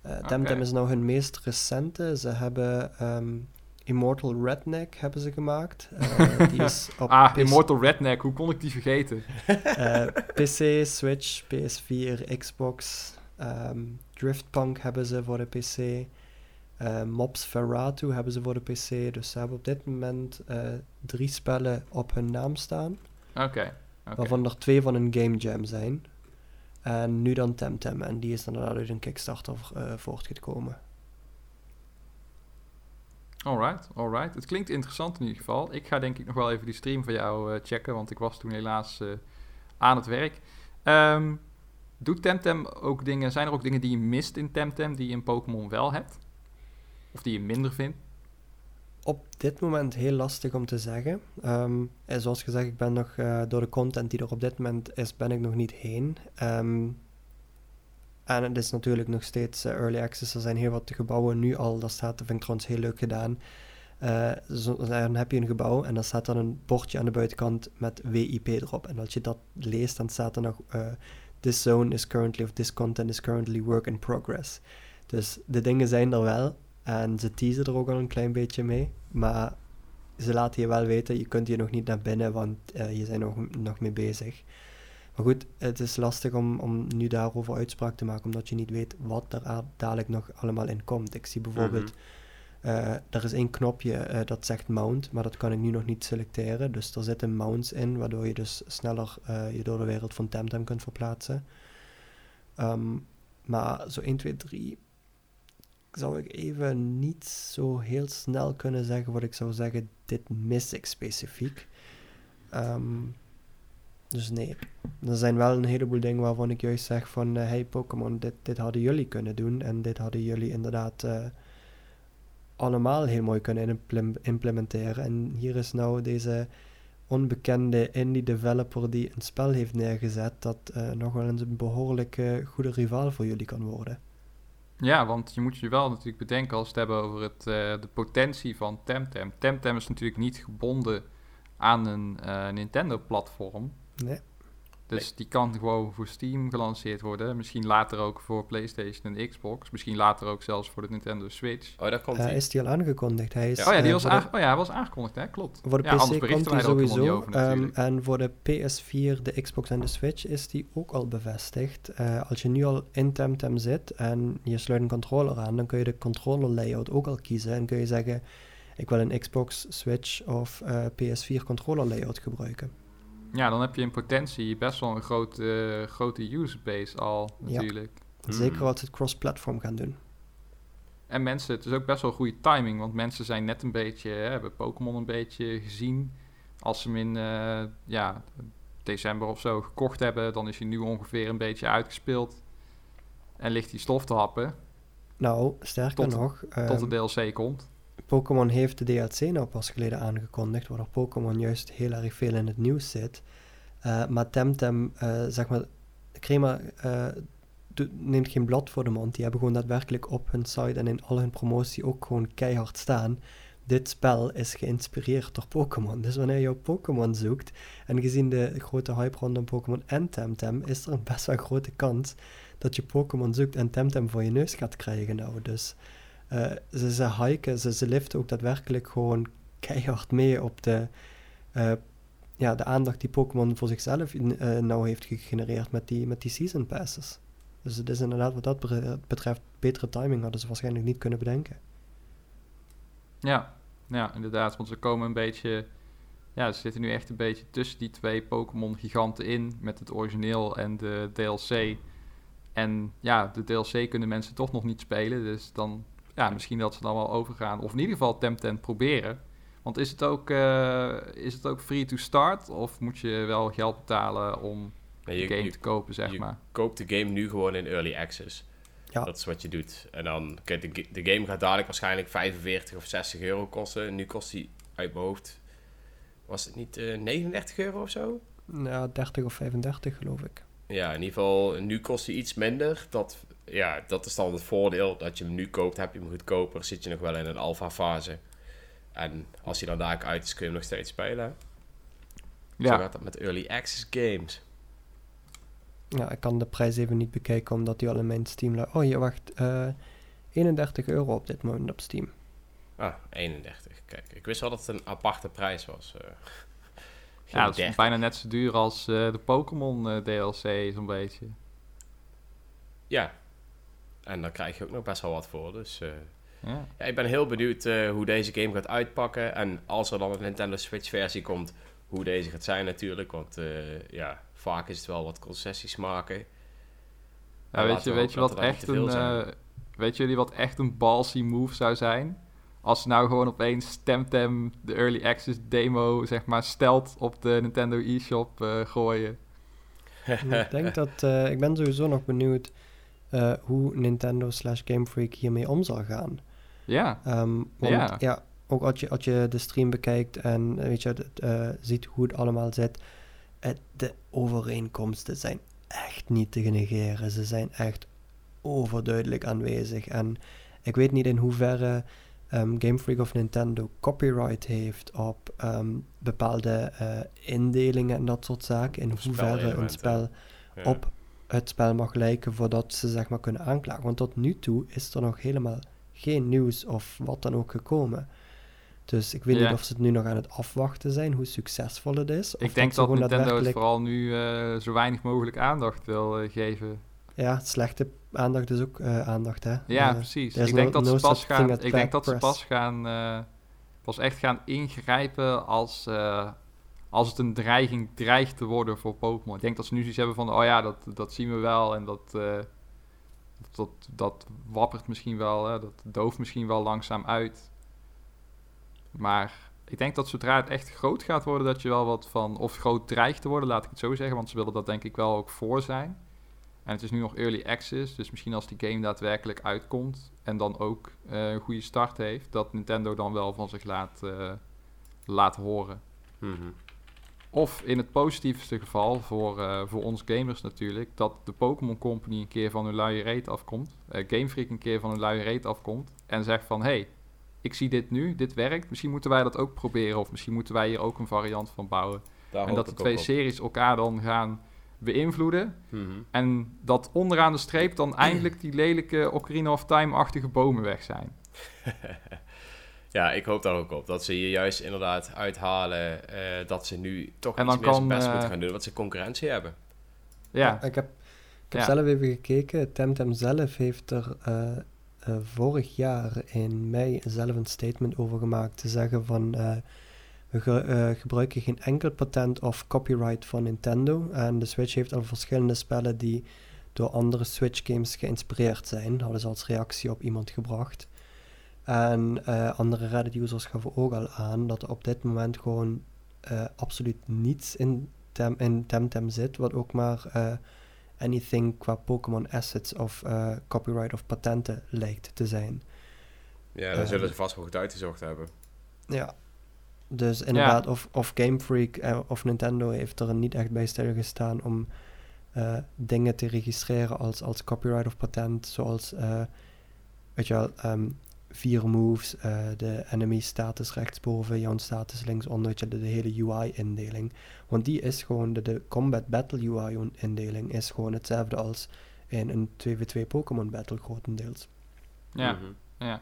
[SPEAKER 3] Eh
[SPEAKER 2] Oké.
[SPEAKER 3] Temtem is nou hun meest recente. Ze hebben ehm, Immortal Redneck hebben ze gemaakt. Eh, die is op
[SPEAKER 2] Ah,
[SPEAKER 3] PC
[SPEAKER 2] Immortal Redneck, hoe kon ik die vergeten?
[SPEAKER 3] eh, PC, Switch, PS4, Xbox. ehm Driftpunk hebben ze voor de PC. Eh, Mobs Ferratu hebben ze voor de PC. Dus ze hebben op dit moment eh, drie spellen op hun naam staan.
[SPEAKER 2] Oké.
[SPEAKER 3] Waarvan er twee van een Game Jam zijn. En nu dan Temtem. En die is dan uit een Kickstarter eh, voortgekomen.
[SPEAKER 2] Alright, alright. Het klinkt interessant in ieder geval. Ik ga denk ik nog wel even die stream van jou checken, want ik was toen helaas aan het werk. Ehm, doet Temtem ook dingen, zijn er ook dingen die je mist in Temtem die je in Pokémon wel hebt? Of die je minder vindt?
[SPEAKER 3] Op dit moment heel lastig om te zeggen. Ehm, en zoals gezegd, ik ben nog eh, door de content die er op dit moment is, ben ik nog niet heen. Ehm, en het is natuurlijk nog steeds early access. Er zijn heel wat gebouwen nu al. Dat staat, dat vind ik trouwens heel leuk gedaan. dan heb je een gebouw en dan staat dan een bordje aan de buitenkant met WIP erop. En als je dat leest, dan staat er nog this zone is currently, of this content is currently work in progress. Dus de dingen zijn er wel en ze teasen er ook al een klein beetje mee, maar ze laten je wel weten, je kunt hier nog niet naar binnen, want uh, je bent nog, nog mee bezig. Maar goed, het is lastig om, om nu daarover uitspraak te maken, omdat je niet weet wat er dadelijk nog allemaal in komt. Ik zie bijvoorbeeld, mm er is één knopje uh, dat zegt mount, maar dat kan ik nu nog niet selecteren. Dus er zitten mounts in, waardoor je dus sneller je door de wereld van Temtem kunt verplaatsen. Um, maar zo 1, 2, 3 zou ik even niet zo heel snel kunnen zeggen wat ik zou zeggen, dit mis ik specifiek. Um, dus nee, er zijn wel een heleboel dingen waarvan ik juist zeg van, uh, hey Pokémon, dit, dit hadden jullie kunnen doen en dit hadden jullie inderdaad uh, allemaal heel mooi kunnen implementeren. En hier is nou deze onbekende indie developer die een spel heeft neergezet dat uh, nog wel eens een behoorlijk goede rivaal voor jullie kan worden.
[SPEAKER 2] Ja, want je moet je wel natuurlijk bedenken als we het hebben over het, uh, de potentie van Temtem. Temtem is natuurlijk niet gebonden aan een uh, Nintendo-platform.
[SPEAKER 3] Nee.
[SPEAKER 2] Dus die kan gewoon voor Steam gelanceerd worden. Misschien later ook voor PlayStation en Xbox. Misschien later ook zelfs voor de Nintendo Switch.
[SPEAKER 1] Oh, daar komt
[SPEAKER 3] hij. is die al aangekondigd? Hij is,
[SPEAKER 2] ja, oh ja, die was, oh ja, hij was aangekondigd, hè? klopt.
[SPEAKER 3] Voor de PC komt hij sowieso. um, en voor de PS4, de Xbox en de Switch is die ook al bevestigd. Uh, als je nu al in Temtem zit en je sluit een controller aan, dan kun je de controller layout ook al kiezen. En kun je zeggen, ik wil een Xbox, Switch of uh, PS4 controller layout gebruiken.
[SPEAKER 2] Ja, dan heb je in potentie best wel een grote, uh, grote userbase al natuurlijk.
[SPEAKER 3] Ja, zeker als ze het cross-platform gaan doen.
[SPEAKER 2] En mensen, het is ook best wel goede timing, want mensen zijn net een beetje, hè, hebben Pokémon een beetje gezien. Als ze hem in uh, ja, december of zo gekocht hebben, dan is hij nu ongeveer een beetje uitgespeeld. En ligt die stof te happen.
[SPEAKER 3] Nou, sterker nog...
[SPEAKER 2] tot de ehm, DLC komt.
[SPEAKER 3] Pokémon heeft de DLC nou pas geleden aangekondigd, waardoor Pokémon juist heel erg veel in het nieuws zit. Uh, maar Temtem, uh, zeg maar, Crema uh, neemt geen blad voor de mond. Die hebben gewoon daadwerkelijk op hun site en in al hun promotie ook gewoon keihard staan. Dit spel is geïnspireerd door Pokémon. Dus wanneer je Pokémon zoekt, en gezien de grote hype rondom Pokémon en Temtem, is er een best wel grote kans dat je Pokémon zoekt en Temtem voor je neus gaat krijgen nou. Dus uh, ze, ze hiken, ze, ze liften ook daadwerkelijk gewoon keihard mee op de, uh, ja, de aandacht die Pokémon voor zichzelf uh, nou heeft gegenereerd met die, met die season passes. Dus het is inderdaad wat dat betreft betere timing hadden ze waarschijnlijk niet kunnen bedenken.
[SPEAKER 2] Ja, ja, inderdaad, want ze komen een beetje, ja, ze zitten nu echt een beetje tussen die twee Pokémon giganten in met het origineel en de DLC. En ja, de DLC kunnen mensen toch nog niet spelen, dus dan ja, misschien dat ze dan wel overgaan. Of in ieder geval Temtem proberen. Want is het ook, uh, is het ook free to start? Of moet je wel geld betalen om de game te kopen, zeg
[SPEAKER 1] je
[SPEAKER 2] maar?
[SPEAKER 1] Je koopt de game nu gewoon in early access. Ja. Dat is wat je doet. En dan, kijk, de, de game gaat dadelijk waarschijnlijk 45 of 60 euro kosten. En nu kost die uit mijn hoofd, was het niet uh, eh, 39 euro of zo?
[SPEAKER 3] Ja, 30 of 35 geloof ik.
[SPEAKER 1] Ja, in ieder geval, nu kost hij iets minder. Dat ja, dat is dan het voordeel. Dat je hem nu koopt, heb je hem goedkoper. Zit je nog wel in een alpha fase. En als je dan daar uit is, kun je hem nog steeds spelen. Ja. Zo gaat dat met early access games.
[SPEAKER 3] Ja, ik kan de prijs even niet bekijken, omdat die al in mijn Steam... Oh, je wacht. Uh, eh, 31 euro op dit moment op Steam.
[SPEAKER 1] Ah, 31. Kijk, ik wist wel dat het een aparte prijs was. Uh,
[SPEAKER 2] ja, dat is bijna net zo duur als uh, de Pokémon DLC, zo'n beetje.
[SPEAKER 1] Ja, en daar krijg je ook nog best wel wat voor. Dus uh, ja. ja. ik ben heel benieuwd hoe deze game gaat uitpakken. En als er dan een Nintendo Switch versie komt, hoe deze gaat zijn natuurlijk. Want ja, vaak is het wel wat concessies maken.
[SPEAKER 2] Ja, weet je, weet je wat echt een... weet jullie wat echt een ballsy move zou zijn? Als ze nou gewoon opeens Temtem, de Early Access demo, zeg maar, stelt op de Nintendo eShop gooien.
[SPEAKER 3] ik denk dat... ik ben sowieso nog benieuwd uh, hoe Nintendo slash Game Freak hiermee om zal gaan.
[SPEAKER 2] Ja.
[SPEAKER 3] Um, want ja. ook als je, als je de stream bekijkt en weet je, uh, ziet hoe het allemaal zit, uh, de overeenkomsten zijn echt niet te negeren. Ze zijn echt overduidelijk aanwezig. En ik weet niet in hoeverre um, Game Freak of Nintendo copyright heeft op ehm, bepaalde uh, indelingen en dat soort zaken. In hoeverre een spel op het spel mag lijken voordat ze zeg maar kunnen aanklagen. Want tot nu toe is er nog helemaal geen nieuws of wat dan ook gekomen. Dus ik weet niet of ze het nu nog aan het afwachten zijn, hoe succesvol het is.
[SPEAKER 2] Ik denk dat, Nintendo het vooral nu uh, zo weinig mogelijk aandacht wil uh, geven.
[SPEAKER 3] Ja, slechte aandacht is ook uh, aandacht, hè?
[SPEAKER 2] Ja, precies. Ik denk, dat ze pas gaan, ik denk dat ze pas gaan, pas echt gaan ingrijpen als, als het een dreiging dreigt te worden voor Pokémon. Ik denk dat ze nu zoiets hebben van, oh ja, dat, dat zien we wel en dat, dat, dat wappert misschien wel, hè? dat dooft misschien wel langzaam uit. Maar ik denk dat zodra het echt groot gaat worden, dat je wel wat van, of groot dreigt te worden, laat ik het zo zeggen, want ze willen dat denk ik wel ook voor zijn. En het is nu nog early access, dus misschien als die game daadwerkelijk uitkomt en dan ook uh, een goede start heeft, dat Nintendo dan wel van zich laat, uh, laat horen.
[SPEAKER 1] Mhm.
[SPEAKER 2] Of in het positiefste geval, voor, uh, voor ons gamers natuurlijk, dat de Pokémon Company een keer van hun luie reet afkomt, Game Freak een keer van hun luie reet afkomt en zegt van, hey, ik zie dit nu, dit werkt. Misschien moeten wij dat ook proberen. Of misschien moeten wij hier ook een variant van bouwen. en dat de twee series elkaar dan gaan beïnvloeden.
[SPEAKER 1] Mhm.
[SPEAKER 2] En dat onderaan de streep dan eindelijk die lelijke Ocarina of Time-achtige bomen weg zijn.
[SPEAKER 1] ja, ik hoop daar ook op. Dat ze hier juist inderdaad uithalen uh, dat ze nu toch en iets meer kan, best uh, moeten gaan doen. Wat ze concurrentie hebben.
[SPEAKER 2] Ja.
[SPEAKER 3] ik heb, ik heb zelf even gekeken. Temtem zelf heeft er... Uh, uh, vorig jaar in mei zelf een statement over gemaakt. Te zeggen van we uh, gebruiken geen enkel patent of copyright van Nintendo. En de Switch heeft al verschillende spellen die door andere Switch games geïnspireerd zijn. Hadden ze als reactie op iemand gebracht. En andere Reddit users gaven ook al aan dat er op dit moment gewoon absoluut niets in, tem in Temtem zit. Wat ook maar anything qua Pokémon assets of copyright of patenten lijkt te zijn.
[SPEAKER 1] Ja, daar zullen ze vast wel goed uitgezocht hebben.
[SPEAKER 3] Ja, dus inderdaad, of, of Game Freak uh, of Nintendo heeft er niet echt bij stilgestaan om dingen te registreren als, als copyright of patent, zoals, weet je wel, um, vier moves, uh, de enemy status rechtsboven, jouw status linksonder, de, de hele UI-indeling. Want die is gewoon, de, de combat battle UI-indeling is gewoon hetzelfde als in een 2v2 Pokémon battle grotendeels.
[SPEAKER 2] Ja, mm -hmm. ja.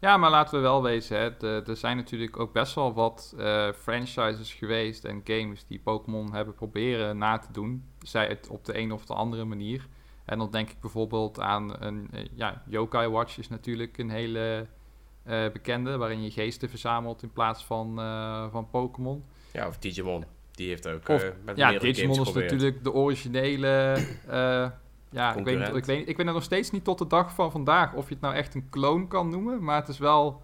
[SPEAKER 2] Ja, maar laten we wel wezen, hè. De, er zijn natuurlijk ook best wel wat uh, franchises geweest en games die Pokémon hebben proberen na te doen. Zij het op de een of de andere manier. En dan denk ik bijvoorbeeld aan een uh, ja, Yokai Watch is natuurlijk een hele uh, bekende, waarin je geesten verzamelt in plaats van, van Pokémon.
[SPEAKER 1] Ja, of Digimon. Die heeft ook
[SPEAKER 2] of, met Ja, Digimon is natuurlijk de originele... ja, ik weet, ik, weet, ik weet nog steeds niet tot de dag van vandaag of je het nou echt een kloon kan noemen, maar het is wel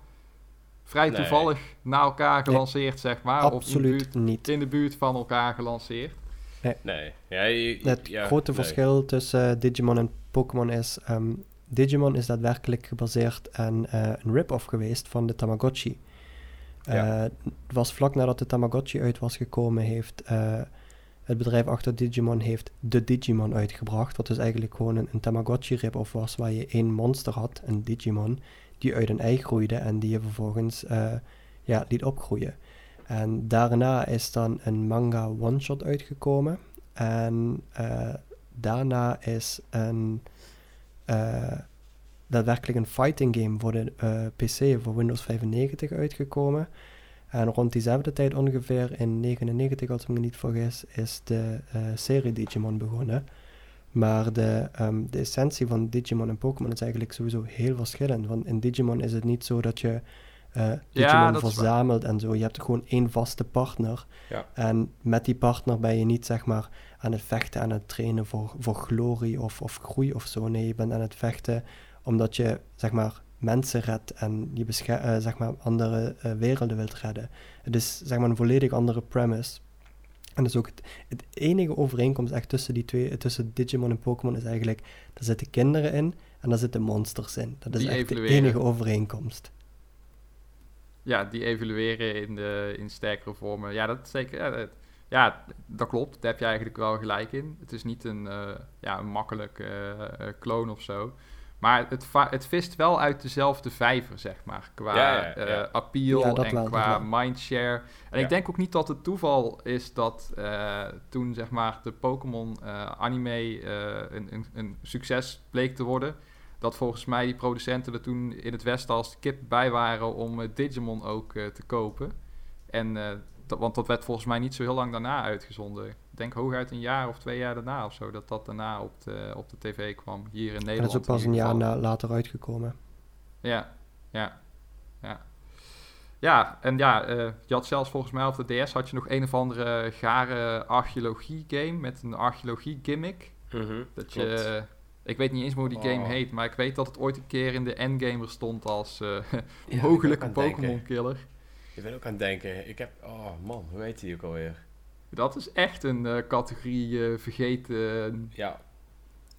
[SPEAKER 2] vrij nee. toevallig na elkaar gelanceerd, nee, zeg maar.
[SPEAKER 3] Absoluut
[SPEAKER 2] of in
[SPEAKER 3] buurt, niet.
[SPEAKER 2] In de buurt van elkaar gelanceerd.
[SPEAKER 1] Nee. nee. Ja, je,
[SPEAKER 3] het
[SPEAKER 1] ja,
[SPEAKER 3] grote
[SPEAKER 1] nee.
[SPEAKER 3] verschil tussen uh, Digimon en Pokémon is... Um, Digimon is daadwerkelijk gebaseerd aan uh, een rip-off geweest van de Tamagotchi. Uh, ja. Het was vlak nadat de Tamagotchi uit was gekomen, heeft het bedrijf achter Digimon heeft de Digimon uitgebracht. Wat dus eigenlijk gewoon een, een Tamagotchi rip-off was, waar je één monster had, een Digimon, die uit een ei groeide en die je vervolgens ja, liet opgroeien. En daarna is dan een manga one-shot uitgekomen. En uh, daarna is een uh, daadwerkelijk een fighting game voor de PC voor Windows 95 uitgekomen. En rond diezelfde tijd ongeveer in 99, als ik me niet vergis, is de serie Digimon begonnen. Maar de, um, de essentie van Digimon en Pokémon is eigenlijk sowieso heel verschillend. Want in Digimon is het niet zo dat je uh, Digimon ja, verzamelt en zo. Je hebt gewoon één vaste partner.
[SPEAKER 1] Ja.
[SPEAKER 3] En met die partner ben je niet zeg maar aan het vechten, aan het trainen voor, voor glorie of, of groei of zo. Nee, je bent aan het vechten omdat je zeg maar mensen redt en je uh, zeg maar andere uh, werelden wilt redden. Het is zeg maar een volledig andere premise. En dus ook het, het, enige overeenkomst echt tussen die twee, tussen Digimon en Pokémon is eigenlijk, daar zitten kinderen in en daar zitten monsters in. Dat is
[SPEAKER 2] die
[SPEAKER 3] echt de enige overeenkomst
[SPEAKER 2] ja, die evolueren in, de, in sterkere vormen. Ja, dat zeker. Ja, dat, ja, dat klopt. Daar heb je eigenlijk wel gelijk in. Het is niet een, uh, ja, een makkelijk uh, of zo. Maar het, het vist wel uit dezelfde vijver, zeg maar. Qua ja, ja, ja. appeal en qua mindshare. En ik denk ook niet dat het toeval is dat toen, zeg maar, de Pokémon anime een, een, een succes bleek te worden dat volgens mij die producenten er toen in het Westen als kip bij waren om Digimon ook te kopen. En want dat werd volgens mij niet zo heel lang daarna uitgezonden. Ik denk hooguit een jaar of twee jaar daarna of zo, dat dat daarna op de, op de tv kwam, hier in Nederland. En
[SPEAKER 3] dat is ook pas een jaar na, later uitgekomen.
[SPEAKER 2] Ja, ja, ja. Ja, en ja, uh, je had zelfs volgens mij op de DS had je nog een of andere gare archeologie game met een archeologie gimmick.
[SPEAKER 1] Mm
[SPEAKER 2] dat je, ik weet niet eens hoe die game oh. heet, maar ik weet dat het ooit een keer in de Endgamer stond als uh, mogelijke Pokémon killer.
[SPEAKER 1] Ik ben ook aan het denken. Ik heb... Oh man, hoe heet die ook alweer?
[SPEAKER 2] Dat is echt een uh, categorie uh, vergeten.
[SPEAKER 1] Ja.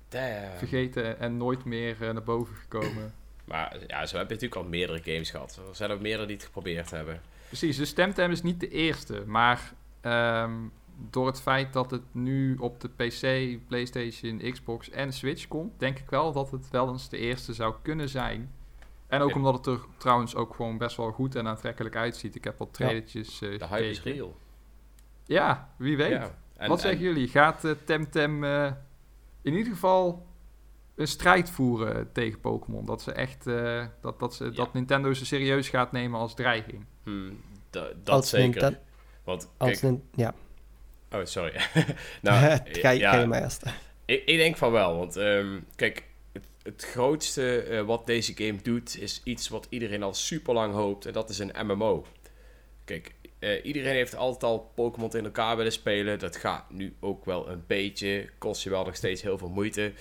[SPEAKER 2] Damn. Vergeten en nooit meer uh, naar boven gekomen.
[SPEAKER 1] maar ja, zo heb je natuurlijk al meerdere games gehad. Er zijn ook meerdere die het geprobeerd hebben.
[SPEAKER 2] Precies, de Stemtem is niet de eerste. Maar um, door het feit dat het nu op de PC, PlayStation, Xbox en Switch komt... denk ik wel dat het wel eens de eerste zou kunnen zijn... En ook omdat het er trouwens ook gewoon best wel goed en aantrekkelijk uitziet. Ik heb wat trailertjes uh,
[SPEAKER 1] De hype is real.
[SPEAKER 2] Ja, wie weet. wat zeggen jullie? Gaat uh, Temtem uh, in ieder geval een strijd voeren tegen Pokémon? Dat ze echt dat, dat, ze, dat Nintendo ze serieus gaat nemen als dreiging?
[SPEAKER 1] Hmm, dat zeker. Want,
[SPEAKER 3] kijk, ja.
[SPEAKER 1] Oh, sorry.
[SPEAKER 3] nou, ga, je, ja, ga je maar eerst.
[SPEAKER 1] Ik, ik, denk van wel, want um, kijk, het grootste uh, wat deze game doet, is iets wat iedereen al super lang hoopt. En dat is een MMO. Kijk, uh, iedereen heeft altijd al Pokémon in elkaar willen spelen. Dat gaat nu ook wel een beetje. Kost je wel nog steeds heel veel moeite.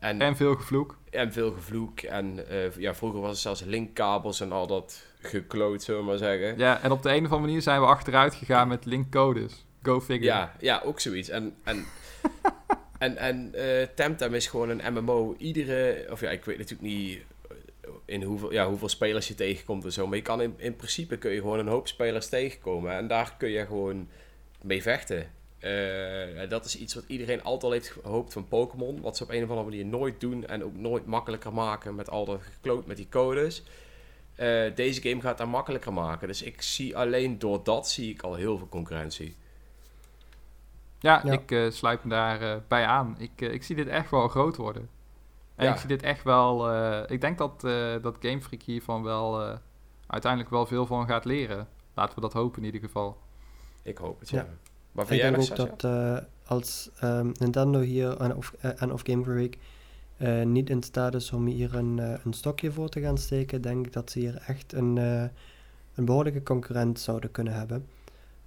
[SPEAKER 2] En, en veel gevloek.
[SPEAKER 1] En veel gevloek. En uh, ja, vroeger was het zelfs linkkabels en al dat gekloot, zullen we maar zeggen.
[SPEAKER 2] Ja, en op de een of andere manier zijn we achteruit gegaan met linkcodes. Go figure.
[SPEAKER 1] Ja, ja ook zoiets. En, en En, en uh, Temtem is gewoon een MMO. Iedere, of ja, ik weet natuurlijk niet in hoeveel, ja, hoeveel spelers je tegenkomt en zo. Maar je kan in, in principe kun je gewoon een hoop spelers tegenkomen. En daar kun je gewoon mee vechten. Uh, dat is iets wat iedereen altijd al heeft gehoopt van Pokémon. Wat ze op een of andere manier nooit doen. En ook nooit makkelijker maken met al dat gekloot met die codes. Uh, deze game gaat dat makkelijker maken. Dus ik zie alleen door dat zie ik al heel veel concurrentie.
[SPEAKER 2] Ja, ik uh, sluit me daarbij uh, bij aan. Ik, uh, ik zie dit echt wel groot worden. En ik zie dit echt wel... ik denk dat, dat Game Freak hiervan wel uiteindelijk wel veel van gaat leren. Laten we dat hopen in ieder geval.
[SPEAKER 1] Ik hoop het, ja. ja.
[SPEAKER 3] Maar ik denk ook dat als um, Nintendo hier en of, en of Game Freak niet in staat is om hier een, een stokje voor te gaan steken, denk ik dat ze hier echt een, een behoorlijke concurrent zouden kunnen hebben.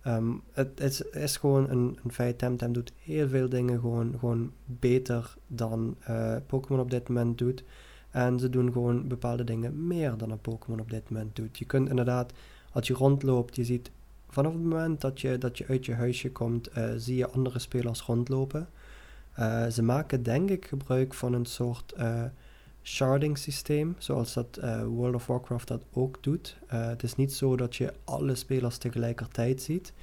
[SPEAKER 3] Ehm, het, is, gewoon een, een feit. Temtem doet heel veel dingen gewoon, gewoon beter dan uh, Pokémon op dit moment doet. En ze doen gewoon bepaalde dingen meer dan een Pokémon op dit moment doet. Je kunt inderdaad, als je rondloopt, je ziet vanaf het moment dat je, dat je uit je huisje komt, uh, zie je andere spelers rondlopen. Uh, ze maken denk ik gebruik van een soort sharding systeem, zoals dat uh, World of Warcraft dat ook doet. Uh, het is niet zo dat je alle spelers tegelijkertijd ziet,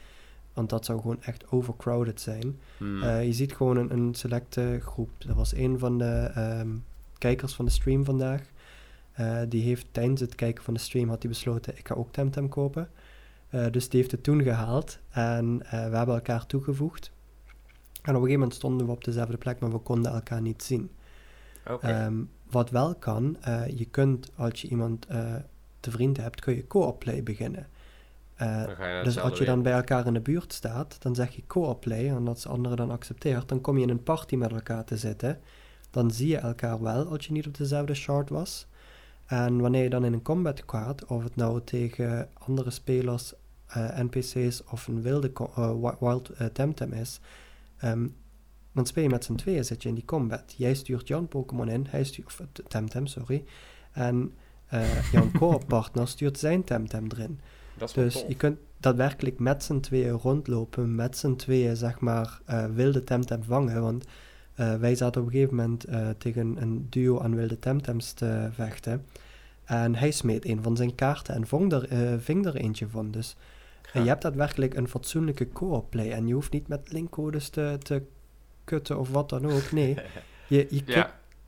[SPEAKER 3] want dat zou gewoon echt overcrowded zijn. Hmm. Uh, je ziet gewoon een, een, selecte groep. Dat was een van de um, kijkers van de stream vandaag. die heeft tijdens het kijken van de stream had hij besloten, ik ga ook Temtem kopen. dus die heeft het toen gehaald en we hebben elkaar toegevoegd. En op een gegeven moment stonden we op dezelfde plek, maar we konden elkaar niet zien.
[SPEAKER 1] Okay.
[SPEAKER 3] Um, wat wel kan, uh, je kunt als je iemand uh, te vriend hebt, kun je co-op play beginnen. Uh, dus als je dan bij elkaar in de buurt staat, dan zeg je co-op play en als de andere dan accepteert, dan kom je in een party met elkaar te zitten. Dan zie je elkaar wel als je niet op dezelfde shard was. En wanneer je dan in een combat gaat, of het nou tegen andere spelers, NPC's of een wilde wild Temtem is, um, dan speel je met z'n tweeën, zit je in die combat. Jij stuurt Jan Pokémon in, hij stuurt, of Temtem, sorry. En uh, jouw co-partner stuurt zijn Temtem erin. dus je kunt daadwerkelijk met z'n tweeën rondlopen, met z'n tweeën, zeg maar, uh, wilde Temtem vangen. Want uh, wij zaten op een gegeven moment tegen een duo aan wilde Temtems te vechten. En hij smeet een van zijn kaarten en ving er, ving er eentje van. Dus je hebt daadwerkelijk een fatsoenlijke co-op play. En je hoeft niet met linkcodes te, te kutten of wat dan ook. Nee, je,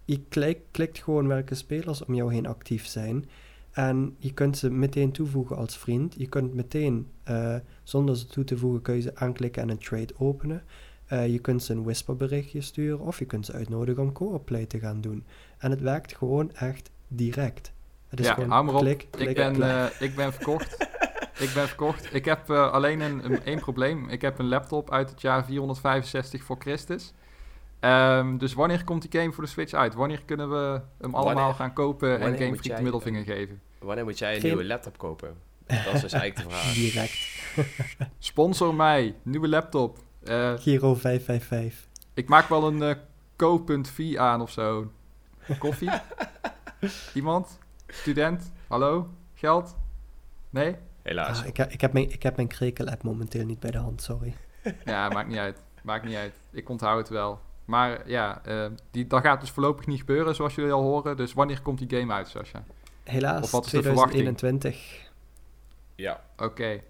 [SPEAKER 3] je, klikt, je gewoon welke spelers om jou heen actief zijn. En je kunt ze meteen toevoegen als vriend. Je kunt meteen, eh, zonder ze toe te voegen, kun je ze aanklikken en een trade openen. Eh, je kunt ze een whisperberichtje sturen of je kunt ze uitnodigen om co-op play te gaan doen. En het werkt gewoon echt direct. Het is
[SPEAKER 2] ja
[SPEAKER 3] gewoon klik, klik,
[SPEAKER 2] ik, ben, eh, ik ben verkocht. ik ben verkocht. Ik heb eh, alleen een, een, één probleem. Ik heb een laptop uit het jaar 465 voor Christus. Ehm, dus wanneer komt die game voor de Switch uit? Wanneer kunnen we hem allemaal
[SPEAKER 1] Wanneer-
[SPEAKER 2] gaan kopen en Game Freak de middelvinger geven?
[SPEAKER 1] Wanneer moet jij een
[SPEAKER 3] Geen-
[SPEAKER 1] nieuwe laptop kopen? Dat is dus eigenlijk de vraag.
[SPEAKER 3] direct.
[SPEAKER 2] Sponsor mij, nieuwe laptop. Eh,
[SPEAKER 3] Giro 555.
[SPEAKER 2] ik maak wel een eh co.v aan of zo. Koffie? Iemand? Student? Hallo? Geld? Nee?
[SPEAKER 1] Helaas.
[SPEAKER 3] Ah, ik, heb- ik, heb mijn, ik heb mijn krekel-app momenteel niet bij de hand, sorry.
[SPEAKER 2] Ja, maakt niet uit. Maakt niet uit. Ik onthoud het wel. Maar ja, eh, die, dat gaat dus voorlopig niet gebeuren, zoals jullie al horen. Dus wanneer komt die game uit, Sascha?
[SPEAKER 3] Helaas,
[SPEAKER 2] Of wat is de verwachting?
[SPEAKER 3] 2021.
[SPEAKER 1] Ja.
[SPEAKER 2] Oké.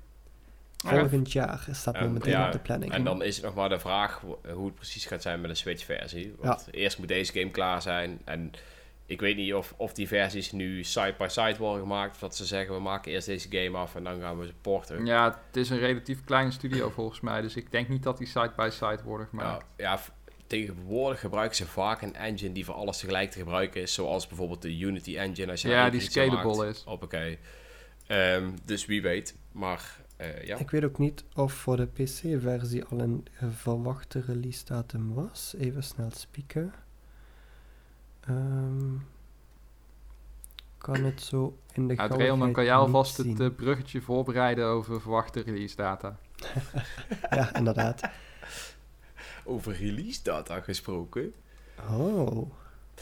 [SPEAKER 3] Volgend jaar staat
[SPEAKER 1] En,
[SPEAKER 3] momenteel
[SPEAKER 1] ja,
[SPEAKER 3] op de planning.
[SPEAKER 1] En dan is het nog maar de vraag hoe het precies gaat zijn met de Switch-versie. Want eerst moet deze game klaar zijn. En ik weet niet of, of die versies nu side-by-side worden gemaakt. Of dat ze zeggen, we maken eerst deze game af en dan gaan we ze porten.
[SPEAKER 2] Ja, het is een relatief kleine studio volgens mij. Dus ik denk niet dat die side-by-side worden gemaakt.
[SPEAKER 1] Nou, ja, tegenwoordig gebruiken ze vaak een engine die voor alles tegelijk te gebruiken is. Zoals bijvoorbeeld de Unity engine. Als je
[SPEAKER 2] Ja, die scalable
[SPEAKER 1] maakt.
[SPEAKER 2] is.
[SPEAKER 1] Hoppakee. Ehm, dus wie weet. Maar eh, ja.
[SPEAKER 3] Ik weet ook niet of voor de PC-versie al een eh, verwachte release datum was. Even snel spieken. Ehm, kan het zo in de
[SPEAKER 2] Nou, Dreon, dan kan jij alvast
[SPEAKER 3] zien.
[SPEAKER 2] het eh, bruggetje voorbereiden over verwachte release data.
[SPEAKER 3] Ja, inderdaad.
[SPEAKER 1] Over release data gesproken.
[SPEAKER 3] Oh,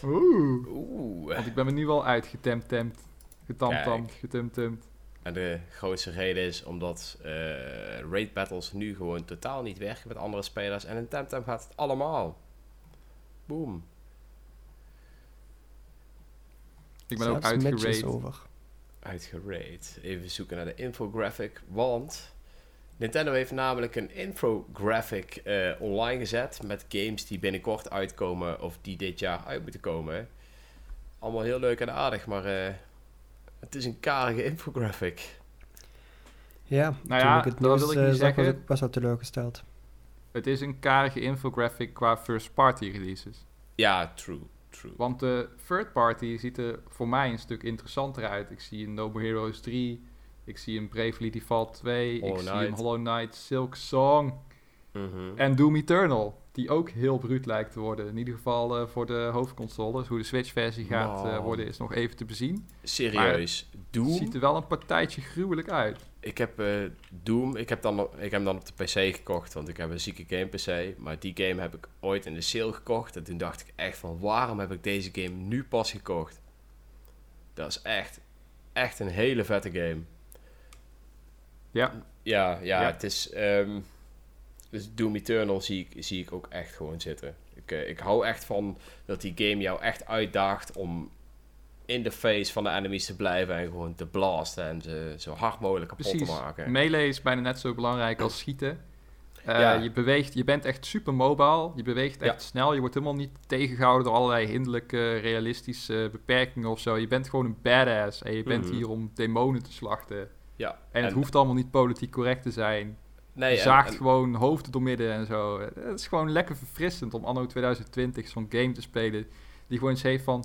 [SPEAKER 2] Oeh.
[SPEAKER 1] Oeh.
[SPEAKER 2] Want ik ben me nu al uitgetemtemd. Getamtamd, getumtumd.
[SPEAKER 1] En de grootste reden is omdat eh, raid battles nu gewoon totaal niet werken met andere spelers. En in Temtem gaat het allemaal. Boom.
[SPEAKER 2] Ik ben ook
[SPEAKER 3] zelfs
[SPEAKER 2] uitgerate.
[SPEAKER 3] over.
[SPEAKER 1] Uitgeraid. Even zoeken naar de infographic. Want Nintendo heeft namelijk een infographic eh, online gezet. Met games die binnenkort uitkomen. Of die dit jaar uit moeten komen. Allemaal heel leuk en aardig. Maar eh, het is een karige infographic.
[SPEAKER 3] Ja,
[SPEAKER 2] Nou ja,
[SPEAKER 3] ik het
[SPEAKER 2] dat
[SPEAKER 3] nieuws
[SPEAKER 2] wil ik
[SPEAKER 3] eh,
[SPEAKER 2] niet
[SPEAKER 3] was
[SPEAKER 2] zeggen.
[SPEAKER 3] ik best wel teleurgesteld.
[SPEAKER 2] Het is een karige infographic qua first party releases.
[SPEAKER 1] Ja, true. True.
[SPEAKER 2] Want de third party ziet er voor mij een stuk interessanter uit. Ik zie een No More Heroes 3. Ik zie een Bravely Default 2.
[SPEAKER 1] Hollow
[SPEAKER 2] ik zie een Hollow Knight Silk Song.
[SPEAKER 1] Mhm.
[SPEAKER 2] En Doom Eternal. Die ook heel bruut lijkt te worden. In ieder geval eh, voor de hoofdconsoles. Hoe de Switch versie gaat eh, worden is nog even te bezien.
[SPEAKER 1] Serieus. Doom?
[SPEAKER 2] Ziet er wel een partijtje gruwelijk uit.
[SPEAKER 1] Ik heb eh, Doom, ik heb, dan, ik heb hem dan op de PC gekocht, want ik heb een zieke game PC. Maar die game heb ik ooit in de sale gekocht. En toen dacht ik echt van, waarom heb ik deze game nu pas gekocht? Dat is echt, echt een hele vette game.
[SPEAKER 2] Ja.
[SPEAKER 1] Ja, ja,
[SPEAKER 2] Ja.
[SPEAKER 1] het is... ehm, dus Doom Eternal zie ik, zie ik ook echt gewoon zitten. Ik, eh, ik hou echt van dat die game jou echt uitdaagt om in de face van de enemies te blijven en gewoon te blasten en ze zo hard mogelijk kapot
[SPEAKER 2] Precies.
[SPEAKER 1] te maken.
[SPEAKER 2] Melee is bijna net zo belangrijk als schieten. Eh,
[SPEAKER 1] Ja.
[SPEAKER 2] Je beweegt, je bent echt super mobile. Je beweegt echt snel. Je wordt helemaal niet tegengehouden door allerlei hinderlijke, realistische beperkingen of zo. Je bent gewoon een badass. En je bent
[SPEAKER 1] Mhm.
[SPEAKER 2] hier om demonen te slachten.
[SPEAKER 1] Ja,
[SPEAKER 2] En het hoeft allemaal niet politiek correct te zijn.
[SPEAKER 1] nee,
[SPEAKER 2] je zaagt
[SPEAKER 1] en-
[SPEAKER 2] gewoon hoofden door midden en zo. Het is gewoon lekker verfrissend om anno 2020 zo'n game te spelen. Die gewoon eens heeft van...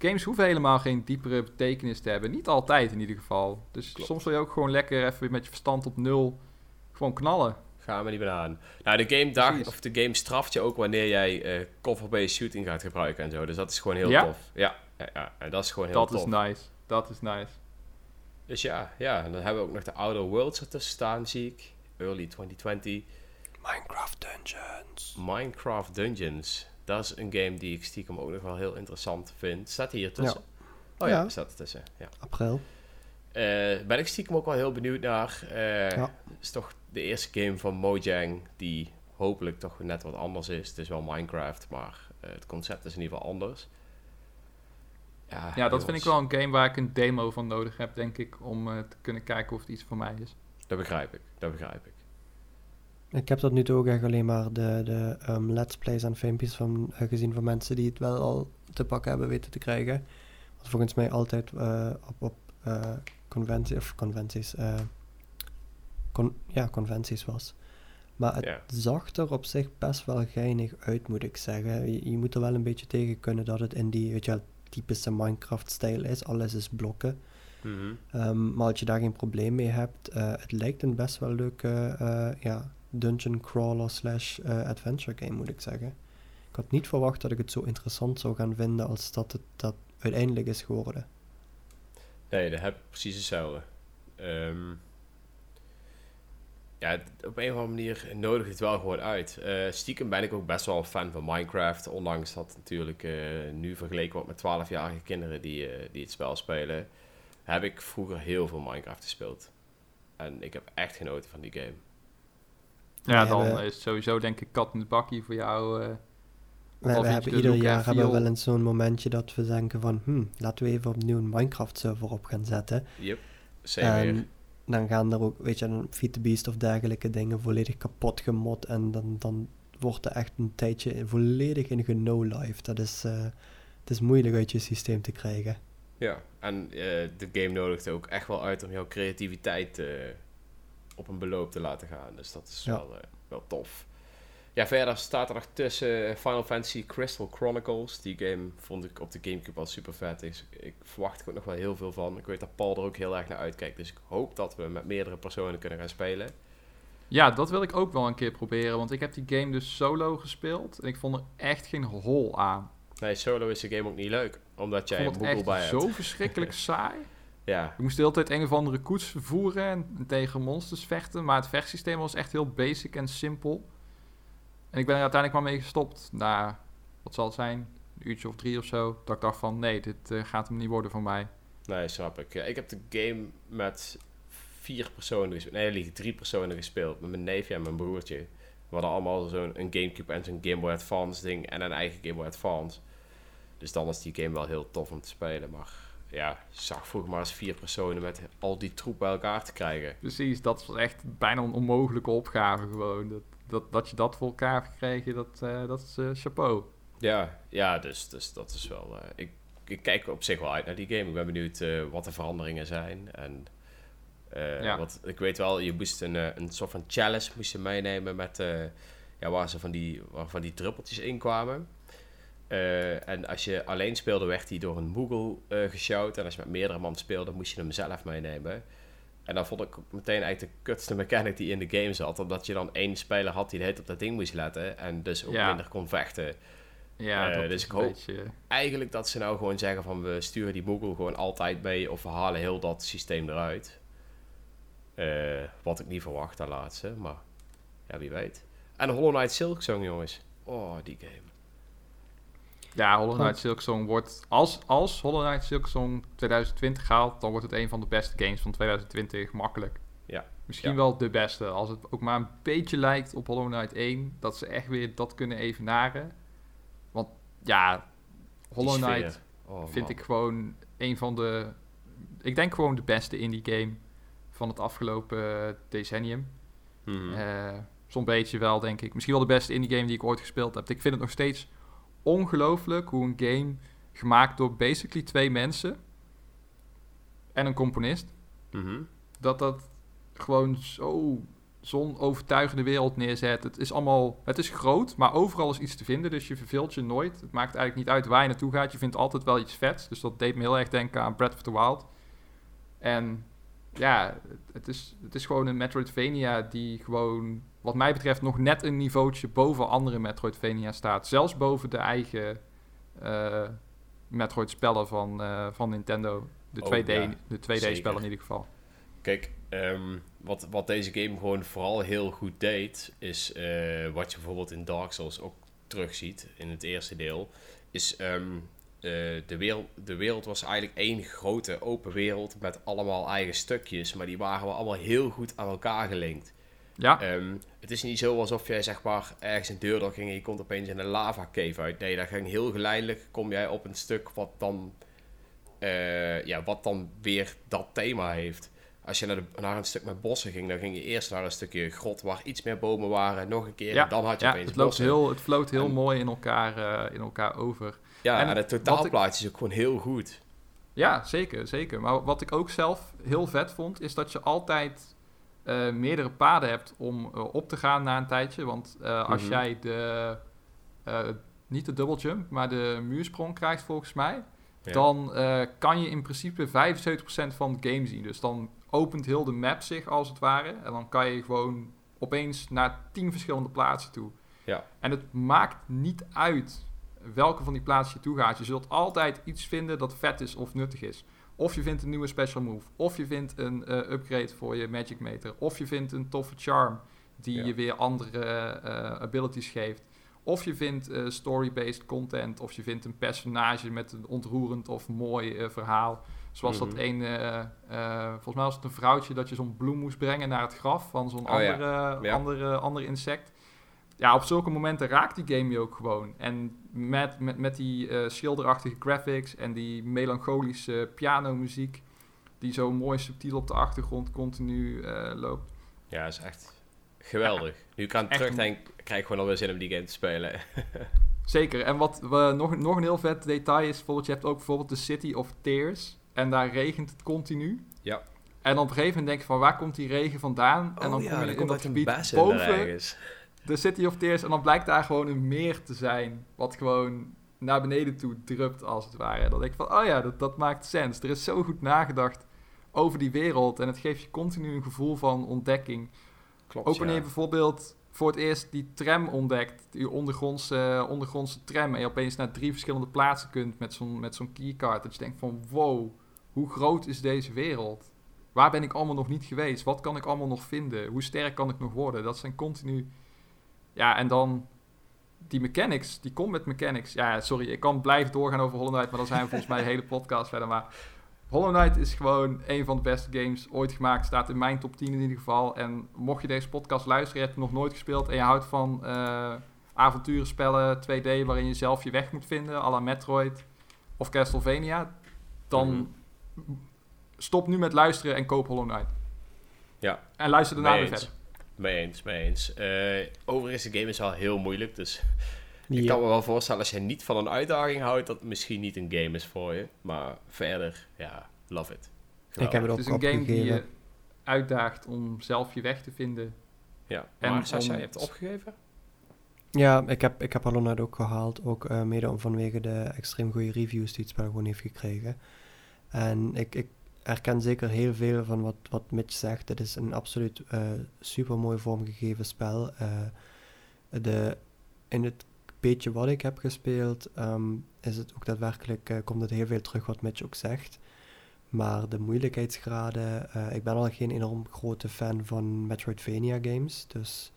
[SPEAKER 2] Games hoeven helemaal geen diepere betekenis te hebben. Niet altijd in ieder geval. Dus
[SPEAKER 1] Klopt.
[SPEAKER 2] soms wil je ook gewoon lekker even met je verstand op nul... Gewoon knallen.
[SPEAKER 1] Gaan we niet meer aan. Nou, de game, dag, of de game straft je ook wanneer jij eh cover-based shooting gaat gebruiken en zo. Dus dat is gewoon heel
[SPEAKER 2] Ja?
[SPEAKER 1] tof. Ja, ja, ja, en dat is gewoon heel
[SPEAKER 2] Dat
[SPEAKER 1] tof.
[SPEAKER 2] is nice. Dat is nice.
[SPEAKER 1] Dus ja, ja, en dan hebben we ook nog de Outer Worlds ertussen staan, zie ik. Early 2020.
[SPEAKER 3] Minecraft Dungeons.
[SPEAKER 1] Minecraft Dungeons. Dat is een game die ik stiekem ook nog wel heel interessant vind. Staat hier tussen? Oh ja,
[SPEAKER 3] Ja.
[SPEAKER 1] staat er tussen. Ja.
[SPEAKER 3] April.
[SPEAKER 1] Eh, ben ik stiekem ook wel heel benieuwd naar. Eh
[SPEAKER 3] Ja.
[SPEAKER 1] is toch de eerste game van Mojang die hopelijk toch net wat anders is. Het is wel Minecraft, maar eh, het concept is in ieder geval anders. Ja,
[SPEAKER 2] Ja, dat vind ik wel een game waar ik een demo van nodig heb, denk ik. Om te kunnen kijken of het iets voor mij is.
[SPEAKER 1] dat begrijp ik. Dat begrijp ik.
[SPEAKER 3] Ik heb tot nu toe ook echt alleen maar de, de um, let's plays en filmpjes van, uh, gezien van mensen die het wel al te pakken hebben weten te krijgen. Wat volgens mij altijd uh, op, op uh, conventie, of conventies, con ja, conventies was. Maar het zag er op zich best wel geinig uit, moet ik zeggen. Je, je moet er wel een beetje tegen kunnen dat het in die, weet je wel, typische Minecraft-stijl is. Alles is blokken.
[SPEAKER 1] Mhm.
[SPEAKER 3] Ehm, maar als je daar geen probleem mee hebt, eh, het lijkt een best wel leuke eh, ja, dungeon crawler slash eh, adventure game, moet ik zeggen. Ik had niet verwacht dat ik het zo interessant zou gaan vinden als dat het dat uiteindelijk is geworden.
[SPEAKER 1] Nee, dat heb ik precies hetzelfde. Ehm, ja, op een of andere manier nodigt het wel gewoon uit. Eh, stiekem ben ik ook best wel fan van Minecraft. Ondanks dat natuurlijk eh, nu vergeleken wordt met 12-jarige kinderen die, die het spel spelen. Heb ik vroeger heel veel Minecraft gespeeld. En ik heb echt genoten van die game.
[SPEAKER 2] Ja, dan
[SPEAKER 3] we-
[SPEAKER 2] is het sowieso denk ik kat in het bakkie voor jou. eh.
[SPEAKER 3] We, hebben
[SPEAKER 2] de
[SPEAKER 3] ieder jaar hebben we wel eens zo'n momentje dat we denken van, hm, laten we even opnieuw een Minecraft server op gaan zetten.
[SPEAKER 1] Yep.
[SPEAKER 3] En dan gaan er ook, weet je, een Feed the Beast of dergelijke dingen volledig kapot gemod. En dan, dan wordt er echt een tijdje volledig in geno-life. Dat is, eh, het is moeilijk uit je systeem te krijgen.
[SPEAKER 1] Ja, en eh, de game nodigt ook echt wel uit om jouw creativiteit eh, op een beloop te laten gaan. Dus dat is
[SPEAKER 3] Ja.
[SPEAKER 1] wel, eh, wel tof. Ja, verder staat er nog tussen eh, Final Fantasy Crystal Chronicles. Die game vond ik op de Gamecube al super vet. Dus ik verwacht er ook nog wel heel veel van. Ik weet dat Paul er ook heel erg naar uitkijkt. Dus ik hoop dat we met meerdere personen kunnen gaan spelen.
[SPEAKER 2] Ja, dat wil ik ook wel een keer proberen. Want ik heb die game dus solo gespeeld. En ik vond er echt geen hol aan.
[SPEAKER 1] Nee, solo is de game ook niet leuk. Omdat jij een
[SPEAKER 2] vond het
[SPEAKER 1] bij
[SPEAKER 2] echt
[SPEAKER 1] hebt.
[SPEAKER 2] zo verschrikkelijk saai.
[SPEAKER 1] Ja,
[SPEAKER 2] Ik moest de hele tijd een of andere koets vervoeren en tegen monsters vechten. Maar het vechtsysteem was echt heel basic en simpel. En ik ben er uiteindelijk maar mee gestopt. Na, wat zal het zijn, een uurtje of drie of zo. Dat ik dacht van, nee, dit eh, gaat hem niet worden voor mij.
[SPEAKER 1] Nee, snap ik. Ik heb de game met vier personen gespeeld. Nee, drie personen gespeeld. Met mijn neefje en mijn broertje. We hadden allemaal zo'n Gamecube en zo'n Game Boy Advance ding. En een eigen Game Boy Advance. Dus dan is die game wel heel tof om te spelen. Maar ja, zag vroeger maar eens vier personen met al die troep bij elkaar te krijgen.
[SPEAKER 2] Precies, dat was echt bijna een onmogelijke opgave gewoon. Dat, dat, dat je dat voor elkaar gekregen, dat, eh, dat is eh, chapeau.
[SPEAKER 1] Ja, ja dus, dus dat is wel... eh, ik, ik kijk op zich wel uit naar die game. Ik ben benieuwd wat de veranderingen zijn. En
[SPEAKER 2] Ja.
[SPEAKER 1] wat, ik weet wel, je moest een, een soort van chalice moest je meenemen met... ja, waar, ze van die, waar van die druppeltjes in kwamen. Eh, en als je alleen speelde, werd hij door een Moogle eh geshout. En als je met meerdere man speelde, moest je hem zelf meenemen. En dan vond ik meteen eigenlijk de kutste mechanic die in de game zat. Omdat je dan één speler had die de hele tijd op dat ding moest letten. En dus ook
[SPEAKER 2] Ja.
[SPEAKER 1] minder kon vechten.
[SPEAKER 2] Ja,
[SPEAKER 1] Eh,
[SPEAKER 2] dat
[SPEAKER 1] dus
[SPEAKER 2] is
[SPEAKER 1] ik hoop-
[SPEAKER 2] beetje...
[SPEAKER 1] Eigenlijk dat ze nou gewoon zeggen van we sturen die Moogle gewoon altijd mee. Of we halen heel dat systeem eruit. Eh, wat ik niet verwacht, daar laatste. Maar ja, wie weet. En Hollow Knight Silksong, jongens. Oh, die game.
[SPEAKER 2] Ja, Hollow. Knight Silksong wordt... Als, als Hollow Knight Silksong 2020 haalt, dan wordt het een van de beste games van 2020. Makkelijk.
[SPEAKER 1] Ja.
[SPEAKER 2] Misschien
[SPEAKER 1] Ja.
[SPEAKER 2] wel de beste. Als het ook maar een beetje lijkt op Hollow Knight 1. Dat ze echt weer dat kunnen evenaren. Want ja, Hollow. Knight
[SPEAKER 1] Oh,
[SPEAKER 2] vind
[SPEAKER 1] man.
[SPEAKER 2] ik gewoon een van de... Ik denk gewoon de beste indie game van het afgelopen decennium.
[SPEAKER 1] Mhm.
[SPEAKER 2] Eh, Zo'n beetje wel, denk ik. Misschien wel de beste indie game die ik ooit gespeeld heb. Ik vind het nog steeds ongelooflijk hoe een game gemaakt door basically twee mensen en een componist,
[SPEAKER 1] Mhm.
[SPEAKER 2] dat dat gewoon zo zo'n overtuigende wereld neerzet. Het is allemaal, het is groot, maar overal is iets te vinden, dus je verveelt je nooit. Het maakt eigenlijk niet uit waar je naartoe gaat. Je vindt altijd wel iets vets. Dus dat deed me heel erg denken aan Breath of the Wild. En ja, het, het is, het is gewoon een Metroidvania die gewoon, wat mij betreft, nog net een niveautje boven andere Metroidvania staat. Zelfs boven de eigen eh Metroid-spellen van, eh, van Nintendo. De
[SPEAKER 1] Oh,
[SPEAKER 2] 2D,
[SPEAKER 1] ja,
[SPEAKER 2] de 2D-spellen
[SPEAKER 1] zeker.
[SPEAKER 2] in ieder geval.
[SPEAKER 1] Kijk, ehm, wat, wat deze game gewoon vooral heel goed deed, is eh, wat je bijvoorbeeld in Dark Souls ook terugziet in het eerste deel, is ehm, eh, de, wereld, de wereld was eigenlijk één grote open wereld met allemaal eigen stukjes, maar die waren wel allemaal heel goed aan elkaar gelinkt.
[SPEAKER 2] Ja,
[SPEAKER 1] Ehm, het is niet zo alsof jij zeg maar ergens een deur door ging en je komt opeens in een lava cave uit. Nee, daar ging heel geleidelijk kom jij op een stuk wat dan, eh, ja, wat dan weer dat thema heeft. als je naar, de, naar een stuk met bossen ging, dan ging je eerst naar een stukje grot waar iets meer bomen waren. Nog een keer.
[SPEAKER 2] Ja,
[SPEAKER 1] en dan had je
[SPEAKER 2] ja
[SPEAKER 1] opeens
[SPEAKER 2] het, loopt
[SPEAKER 1] bossen.
[SPEAKER 2] heel, het floot heel
[SPEAKER 1] En-
[SPEAKER 2] mooi in elkaar, eh, in elkaar over.
[SPEAKER 1] Ja,
[SPEAKER 2] en
[SPEAKER 1] en, het totaalplaatje is ook gewoon heel goed.
[SPEAKER 2] Ja, zeker, zeker. Maar wat ik ook zelf heel vet vond, is dat je altijd eh, meerdere paden hebt om eh, op te gaan na een tijdje. Want eh, als
[SPEAKER 1] Mhm.
[SPEAKER 2] jij de, niet de double jump, maar de muursprong krijgt volgens mij,
[SPEAKER 1] Ja.
[SPEAKER 2] dan kan je in principe 75% van de game zien. Dus dan opent heel de map zich als het ware. En dan kan je gewoon opeens naar 10 verschillende plaatsen toe.
[SPEAKER 1] Ja.
[SPEAKER 2] En het maakt niet uit welke van die plaatsen je toe gaat. Je zult altijd iets vinden dat vet is of nuttig is. Of je vindt een nieuwe special move. Of je vindt een eh, upgrade voor je magic meter. Of je vindt een toffe charm die
[SPEAKER 1] Ja.
[SPEAKER 2] je weer andere eh, abilities geeft. Of je vindt eh, story-based content. Of je vindt een personage met een ontroerend of mooi verhaal. Zoals
[SPEAKER 1] Mhm.
[SPEAKER 2] dat een, eh, volgens mij was het een vrouwtje dat je zo'n bloem moest brengen naar het graf van zo'n
[SPEAKER 1] Oh
[SPEAKER 2] andere,
[SPEAKER 1] Ja.
[SPEAKER 2] andere, ander insect. Ja, op zulke momenten raakt die game je ook gewoon. En met, met, met die eh, schilderachtige graphics en die melancholische pianomuziek... die zo mooi subtiel op de achtergrond continu eh, loopt.
[SPEAKER 1] Ja, is echt geweldig. Nu ik aan het
[SPEAKER 2] Echt
[SPEAKER 1] terugdenk, krijg ik gewoon alweer zin om die game te spelen.
[SPEAKER 2] Zeker. En wat we, nog, nog een heel vet detail is... bijvoorbeeld je hebt ook bijvoorbeeld de City of Tears... en daar regent het continu.
[SPEAKER 1] Ja.
[SPEAKER 2] En op een gegeven moment denk je van... waar komt die regen vandaan? en dan
[SPEAKER 1] Oh ja,
[SPEAKER 2] kom je in dat gebied boven... de City of Tears. En dan blijkt daar gewoon een meer te zijn. Wat gewoon naar beneden toe drupt, als het ware. Denk ik van, oh ja, dat, dat maakt sens. Er is zo goed nagedacht over die wereld. En het geeft je continu een gevoel van ontdekking.
[SPEAKER 1] Klopt,
[SPEAKER 2] Ook wanneer
[SPEAKER 1] ja.
[SPEAKER 2] je bijvoorbeeld voor het eerst die tram ontdekt. Die ondergrondse, ondergrondse tram. En je opeens naar drie verschillende plaatsen kunt met zo'n, met zo'n keycard. Dat je denkt van, wow, hoe groot is deze wereld? Waar ben ik allemaal nog niet geweest? Wat kan ik allemaal nog vinden? Hoe sterk kan ik nog worden? Dat zijn continu... Ja, en dan die mechanics, die combat mechanics. Ja, sorry, ik kan blijven doorgaan over Hollow Knight, maar dan zijn we volgens mij de hele podcast verder. Maar Hollow Knight is gewoon een van de beste games ooit gemaakt. Staat in mijn top 10 in ieder geval. En mocht je deze podcast luisteren, je hebt hem nog nooit gespeeld en je houdt van eh avonturenspellen 2D waarin je zelf je weg moet vinden, à la Metroid of Castlevania, dan stop nu met luisteren en koop Hollow Knight.
[SPEAKER 1] Ja.
[SPEAKER 2] En luister daarna weer verder.
[SPEAKER 1] Mee eens, mee eens. Eh, overigens, de game is wel heel moeilijk, dus ik
[SPEAKER 3] Ja.
[SPEAKER 1] kan me wel voorstellen als je niet van een uitdaging houdt, dat het misschien niet een game is voor je. Maar verder, ja, love it.
[SPEAKER 3] Ik heb het
[SPEAKER 2] Het
[SPEAKER 3] ook
[SPEAKER 2] is een game die je uitdaagt om zelf je weg te vinden.
[SPEAKER 1] Ja,
[SPEAKER 2] en
[SPEAKER 1] maar
[SPEAKER 2] om-
[SPEAKER 1] je hebt het opgegeven?
[SPEAKER 3] Ja, ik heb, ik heb Hollow Knight ook gehaald. Ook eh, mede om vanwege de extreem goede reviews die het spel gewoon heeft gekregen. En ik, ik herken zeker heel veel van wat, wat Mitch zegt. Het is een absoluut eh super mooi vormgegeven spel. Eh, de, in het beetje wat ik heb gespeeld, ehm, is het ook daadwerkelijk, eh, komt het heel veel terug wat Mitch ook zegt. Maar de moeilijkheidsgraden, ik ben al geen enorm grote fan van Metroidvania games. Dus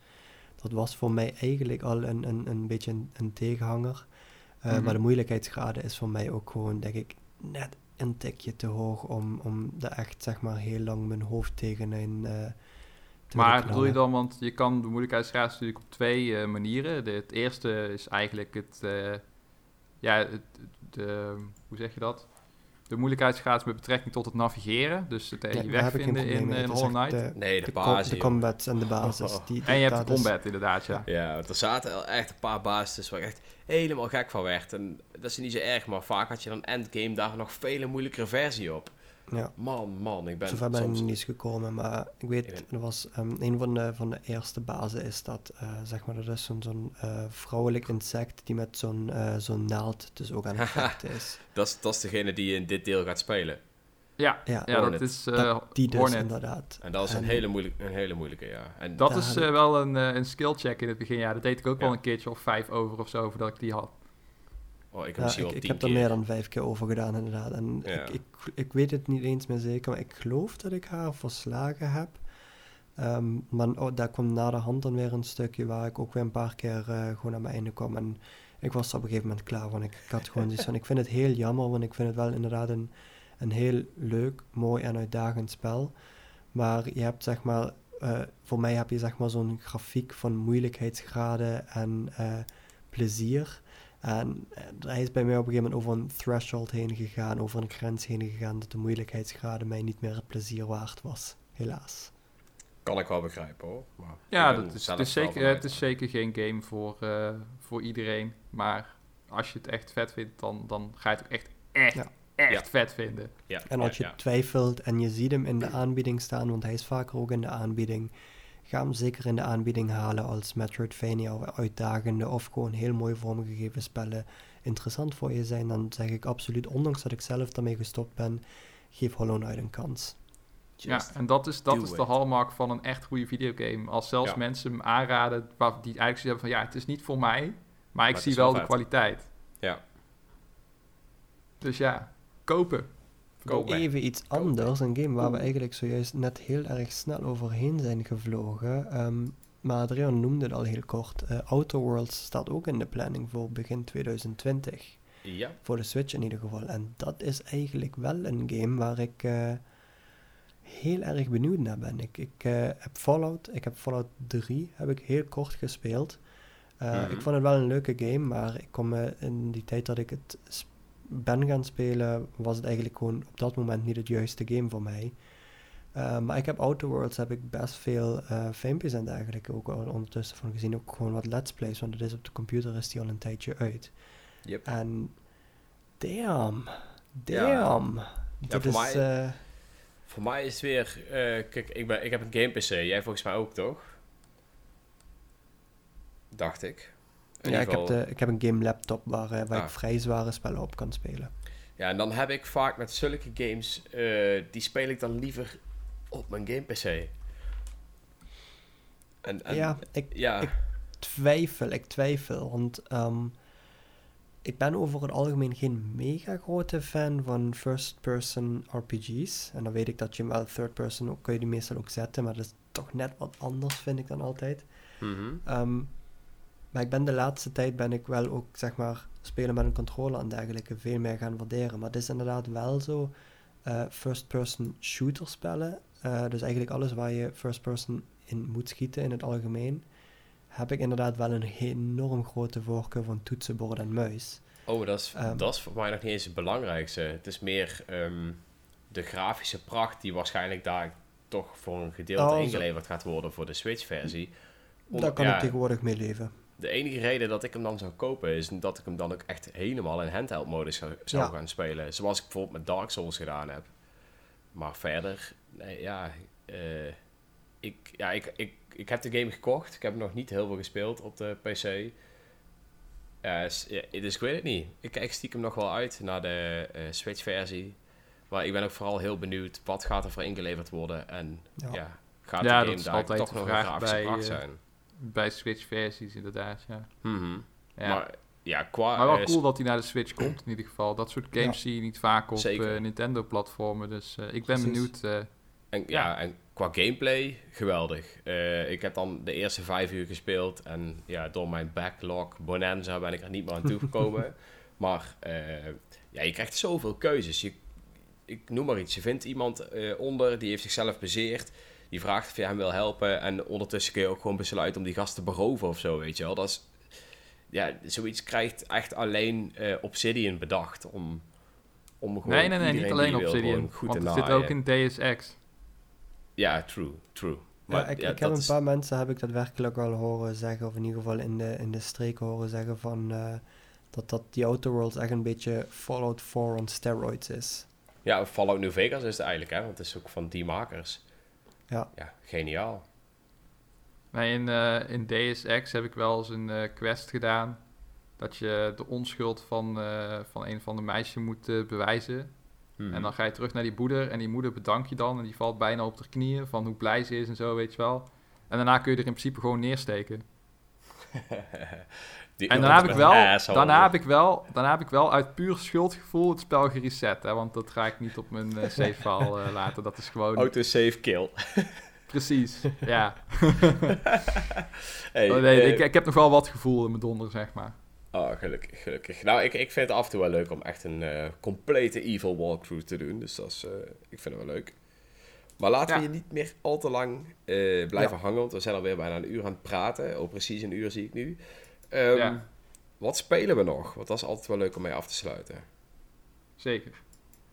[SPEAKER 3] dat was voor mij eigenlijk al een, een, een beetje een, een tegenhanger.
[SPEAKER 2] Mhm.
[SPEAKER 3] Maar de moeilijkheidsgraden is voor mij ook gewoon, denk ik, net een tikje te hoog om, om er echt, zeg maar, heel lang mijn hoofd tegenin eh te
[SPEAKER 2] Maar bedoel je dan, want je kan de moeilijkheidsgraad natuurlijk op twee eh, manieren. De, het eerste is eigenlijk het, eh, ja, het, de, hoe zeg je dat? De moeilijkheidsgraad met betrekking tot het navigeren. Dus het eh,
[SPEAKER 3] Ja,
[SPEAKER 2] je
[SPEAKER 3] daar
[SPEAKER 2] weg
[SPEAKER 3] heb ik geen
[SPEAKER 2] vinden in,
[SPEAKER 3] mee.
[SPEAKER 2] in Hollow Knight.
[SPEAKER 3] De,
[SPEAKER 1] Nee, de,
[SPEAKER 3] de,
[SPEAKER 1] basis.
[SPEAKER 3] de
[SPEAKER 1] joh.
[SPEAKER 3] combats en de basis. Die,
[SPEAKER 2] En je hebt de
[SPEAKER 3] is-
[SPEAKER 2] combat inderdaad, ja.
[SPEAKER 1] Ja, want er zaten echt een paar bases waar ik echt helemaal gek van werd. En dat is niet zo erg, maar vaak had je dan endgame daar nog vele moeilijkere versie op.
[SPEAKER 3] Ja.
[SPEAKER 1] Man, man, ik ben
[SPEAKER 3] Zover ben ik
[SPEAKER 1] soms...
[SPEAKER 3] nog niet eens gekomen, maar ik weet,
[SPEAKER 1] Ik ben-
[SPEAKER 3] er was ehm, een van de, van de eerste bazen is dat, eh, zeg maar, dat is zo'n zo'n eh, vrouwelijk insect die met zo'n eh, zo'n naald dus ook aan het vechten is.
[SPEAKER 1] Dat is, dat is degene die je in dit deel gaat spelen.
[SPEAKER 2] Ja,
[SPEAKER 3] Ja,
[SPEAKER 2] ja dat is eh
[SPEAKER 3] dat, die dus
[SPEAKER 2] Hornet.
[SPEAKER 3] inderdaad.
[SPEAKER 1] En dat is een
[SPEAKER 3] En-
[SPEAKER 1] hele, moeilijk, een hele moeilijke, ja. En
[SPEAKER 2] Dat is eh,
[SPEAKER 3] ik-
[SPEAKER 2] wel een, eh, een skill check in het begin. Ja, dat deed ik ook wel een keertje of vijf over of zo, voordat ik die had.
[SPEAKER 1] Oh, ik heb
[SPEAKER 3] Ja,
[SPEAKER 1] misschien
[SPEAKER 3] ik,
[SPEAKER 1] wel
[SPEAKER 3] ik heb er meer dan vijf keer over gedaan, inderdaad. En
[SPEAKER 1] Ja.
[SPEAKER 3] ik, ik, ik weet het niet eens meer zeker, maar ik geloof dat ik haar verslagen heb. Ehm, maar oh, daar kwam na de hand dan weer een stukje waar ik ook weer een paar keer eh, gewoon aan mijn einde kwam. En ik was er op een gegeven moment klaar. Ik, ik had gewoon zoiets van, ik vind het heel jammer, want ik vind het wel inderdaad een, een heel leuk, mooi en uitdagend spel. Maar je hebt zeg maar, eh, voor mij heb je zeg maar zo'n grafiek van moeilijkheidsgraden en eh, plezier. En eh, hij is bij mij op een gegeven moment over een threshold heen gegaan, over een grens heen gegaan, dat de moeilijkheidsgraden mij niet meer het plezier waard was. helaas.
[SPEAKER 1] Kan ik wel begrijpen hoor. Maar
[SPEAKER 2] Ja, dat is, het, is zeker, het is zeker geen game voor, eh, voor iedereen. Maar als je het echt vet vindt, dan, dan ga je het ook echt, echt,
[SPEAKER 3] Ja.
[SPEAKER 2] echt
[SPEAKER 1] Ja.
[SPEAKER 2] vet vinden.
[SPEAKER 1] Ja,
[SPEAKER 3] En als je
[SPEAKER 1] ja, ja.
[SPEAKER 3] twijfelt en je ziet hem in de aanbieding staan, want hij is vaker ook in de aanbieding, ga hem zeker in de aanbieding halen als Metroidvania of uitdagende of gewoon heel mooi vormgegeven spellen interessant voor je zijn. Dan zeg ik absoluut, ondanks dat ik zelf daarmee gestopt ben, geef Hollow Knight een kans.
[SPEAKER 1] Just
[SPEAKER 2] ja, en dat is, dat is de hallmark van een echt goede videogame. Als zelfs
[SPEAKER 1] Ja.
[SPEAKER 2] mensen hem aanraden, waar, die eigenlijk hebben van ja, het is niet voor mij, maar ik zie
[SPEAKER 1] wel
[SPEAKER 2] wel de kwaliteit.
[SPEAKER 1] Ja.
[SPEAKER 2] Dus ja, kopen.
[SPEAKER 1] Koop mee.
[SPEAKER 3] Even iets anders, een game waar we eigenlijk zojuist net heel erg snel overheen zijn gevlogen. Ehm, maar Adrian noemde het al heel kort. eh Outer Worlds staat ook in de planning voor begin 2020.
[SPEAKER 1] Ja.
[SPEAKER 3] Voor de Switch in ieder geval. En dat is eigenlijk wel een game waar ik eh, heel erg benieuwd naar ben. Ik, ik eh, heb Fallout, ik heb Fallout 3 heb ik heel kort gespeeld.
[SPEAKER 1] Mhm.
[SPEAKER 3] Ik vond het wel een leuke game, maar ik kom in die tijd dat ik het ben gaan spelen, was het eigenlijk gewoon op dat moment niet het juiste game voor mij. Eh, maar ik heb Outer Worlds heb ik best veel eh filmpjes en dergelijke ook al ondertussen van gezien. Ook gewoon wat let's plays, want het is op de computer is die al een tijdje uit.
[SPEAKER 1] Yep.
[SPEAKER 3] En damn,
[SPEAKER 1] Ja.
[SPEAKER 3] damn. Dit
[SPEAKER 1] voor
[SPEAKER 3] is,
[SPEAKER 1] mij-
[SPEAKER 3] eh,
[SPEAKER 1] Voor mij is het weer... kijk, ik, ben, ik heb een game PC. Jij volgens mij ook, toch? Dacht ik.
[SPEAKER 3] Ja, ik heb, de, ik heb een game laptop waar, eh, waar
[SPEAKER 1] Ah.
[SPEAKER 3] ik vrij zware spellen op kan spelen.
[SPEAKER 1] Ja, en dan heb ik vaak met zulke games... eh, die speel ik dan liever op mijn game PC. En, en,
[SPEAKER 3] ja, ik
[SPEAKER 1] ja.
[SPEAKER 3] ik- twijfel, ik twijfel. Want ehm, ik ben over het algemeen geen mega grote fan van first-person RPG's. En dan weet ik dat je wel third-person ook kun je die meestal ook zetten, maar dat is toch net wat anders, vind ik dan altijd. Ehm, maar ik ben de laatste tijd ben ik wel ook, zeg maar, spelen met een controller en dergelijke veel meer gaan waarderen. Maar het is inderdaad wel zo, eh, first-person shooter spellen, eh, dus eigenlijk alles waar je first-person in moet schieten in het algemeen, heb ik inderdaad wel een enorm grote voorkeur van toetsenbord en muis.
[SPEAKER 1] Oh, dat is,
[SPEAKER 3] Ehm.
[SPEAKER 1] dat is voor mij nog niet eens het belangrijkste. Het is meer ehm, de grafische pracht die waarschijnlijk daar toch voor een gedeelte
[SPEAKER 3] Oh,
[SPEAKER 1] ingeleverd gaat worden voor de Switch-versie.
[SPEAKER 3] Daar kan
[SPEAKER 1] ja,
[SPEAKER 3] ik tegenwoordig mee leven.
[SPEAKER 1] De enige reden dat ik hem dan zou kopen is dat ik hem dan ook echt helemaal in handheld-modus zou, zou
[SPEAKER 3] Ja.
[SPEAKER 1] gaan spelen. Zoals ik bijvoorbeeld met Dark Souls gedaan heb. Maar verder, nee, ja, eh, ik, ja ik, ik, ik heb de game gekocht. Ik heb hem nog niet heel veel gespeeld op de PC. Ja, dus ik weet het niet. Ik kijk stiekem nog wel uit naar de eh, Switch-versie. Maar ik ben ook vooral heel benieuwd wat gaat er voor ingeleverd worden. En
[SPEAKER 3] Ja.
[SPEAKER 1] ja, gaat de game daar toch nog grafische
[SPEAKER 2] bij,
[SPEAKER 1] pracht
[SPEAKER 2] eh,
[SPEAKER 1] zijn.
[SPEAKER 2] Bij Switch-versies inderdaad, ja.
[SPEAKER 1] Mhm.
[SPEAKER 2] ja.
[SPEAKER 1] Maar ja, qua...
[SPEAKER 2] Maar wel
[SPEAKER 1] eh,
[SPEAKER 2] cool dat hij naar de Switch komt in ieder geval. Dat soort games
[SPEAKER 3] Ja.
[SPEAKER 2] zie je niet vaak op eh, Nintendo-platformen. Dus eh, ik ben
[SPEAKER 3] Precies.
[SPEAKER 2] benieuwd. eh,
[SPEAKER 1] En, ja. en qua gameplay, geweldig. Eh, ik heb dan de eerste vijf uur gespeeld. En ja, door mijn backlog bonanza ben ik er niet meer aan toegekomen. maar eh, ja, je krijgt zoveel keuzes. Je, ik noem maar iets. Je vindt iemand eh, onder, die heeft zichzelf bezeerd. Die vraagt of je hem wil helpen. En ondertussen kun je ook gewoon besluiten om die gast te beroven of zo, weet je wel. Dat is... Ja, zoiets krijgt echt alleen eh, Obsidian bedacht om... Om gewoon
[SPEAKER 2] nee, nee, nee, niet alleen Obsidian.
[SPEAKER 1] goed
[SPEAKER 2] Want er zit ook in Deus Ex.
[SPEAKER 1] Ja, true, true. Maar
[SPEAKER 3] ja, ik,
[SPEAKER 1] ja,
[SPEAKER 3] ik heb
[SPEAKER 1] dat
[SPEAKER 3] een
[SPEAKER 1] is-
[SPEAKER 3] paar mensen heb ik daadwerkelijk wel horen zeggen, of in ieder geval in de, in de streken horen zeggen van eh, dat, dat die Outer Worlds echt een beetje Fallout 4 on steroids is.
[SPEAKER 1] Ja, Fallout New Vegas is het eigenlijk, hè? Want het is ook van die makers.
[SPEAKER 3] Ja.
[SPEAKER 1] Ja, geniaal.
[SPEAKER 2] Nee, in, eh, in Deus Ex heb ik wel eens een eh, quest gedaan. Dat je de onschuld van, eh, van een van de meisjes moet bewijzen.
[SPEAKER 1] Mhm.
[SPEAKER 2] En dan ga je terug naar die moeder. En die moeder bedankt je dan. En die valt bijna op haar knieën. Van hoe blij ze is en zo, weet je wel. En daarna kun je er in principe gewoon neersteken.
[SPEAKER 1] Die
[SPEAKER 2] En daarna heb, ik wel, daarna, heb ik wel, daarna heb ik wel uit puur schuldgevoel het spel gereset. Hè, want dat ga ik niet op mijn eh, save file eh, laten. Dat is gewoon...
[SPEAKER 1] Autosave kill.
[SPEAKER 2] Precies, ja.
[SPEAKER 1] hey,
[SPEAKER 2] Oh, nee,
[SPEAKER 1] eh,
[SPEAKER 2] ik, ik heb nog wel wat gevoel in mijn donder, zeg maar.
[SPEAKER 1] Oh, gelukkig, gelukkig. Nou, ik, ik vind het af en toe wel leuk om echt een complete evil walkthrough te doen. Dus dat is, ik vind het wel leuk. Maar laten we je niet meer al te lang blijven hangen, want we zijn alweer bijna een uur aan het praten. Oh, precies een uur zie ik nu. Ehm,
[SPEAKER 2] Ja.
[SPEAKER 1] Wat spelen we nog? Want dat is altijd wel leuk om mee af te sluiten.
[SPEAKER 2] Zeker.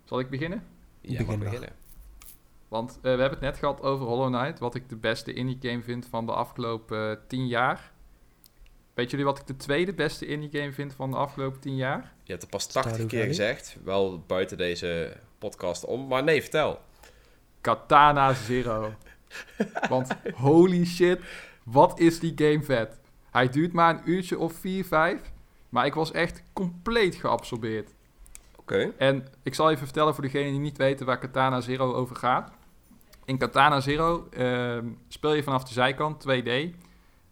[SPEAKER 2] Zal ik beginnen?
[SPEAKER 1] Ja,
[SPEAKER 3] Begin
[SPEAKER 1] mag beginnen.
[SPEAKER 2] Want we hebben het net gehad over Hollow Knight, wat ik de beste indie game vind van de afgelopen tien jaar. Weet jullie wat ik de tweede beste indie game vind van de afgelopen tien jaar?
[SPEAKER 1] Je hebt het pas 80 keer gezegd, wel buiten deze podcast om. Maar nee, vertel.
[SPEAKER 2] Katana Zero. Want holy shit, wat is die game vet. Hij duurt maar een uurtje of 4, 5. Maar ik was echt compleet geabsorbeerd.
[SPEAKER 1] Oké.
[SPEAKER 2] En ik zal even vertellen voor degenen die niet weten waar Katana Zero over gaat. In Katana Zero ehm, speel je vanaf de zijkant 2D.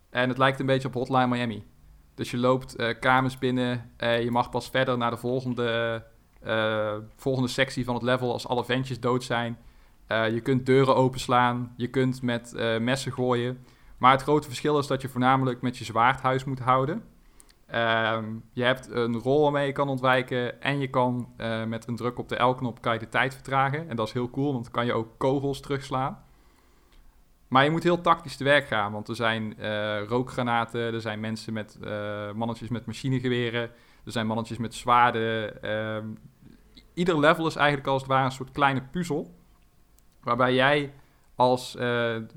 [SPEAKER 2] En het lijkt een beetje op Hotline Miami. Dus je loopt uh, kamers binnen. Uh, je mag pas verder naar de volgende, uh, volgende sectie van het level als alle ventjes dood zijn. je kunt deuren openslaan. Je kunt met messen gooien. Maar het grote verschil is dat je voornamelijk met je zwaard huis moet houden. Ehm, je hebt een rol waarmee je kan ontwijken. En je kan met een druk op de L-knop kan je de tijd vertragen. En dat is heel cool, want dan kan je ook kogels terugslaan. Maar je moet heel tactisch te werk gaan, want er zijn uh, rookgranaten, er zijn mensen met uh, mannetjes met machinegeweren, er zijn mannetjes met zwaarden. Uh, ieder level is eigenlijk als het ware een soort kleine puzzel, waarbij jij als uh,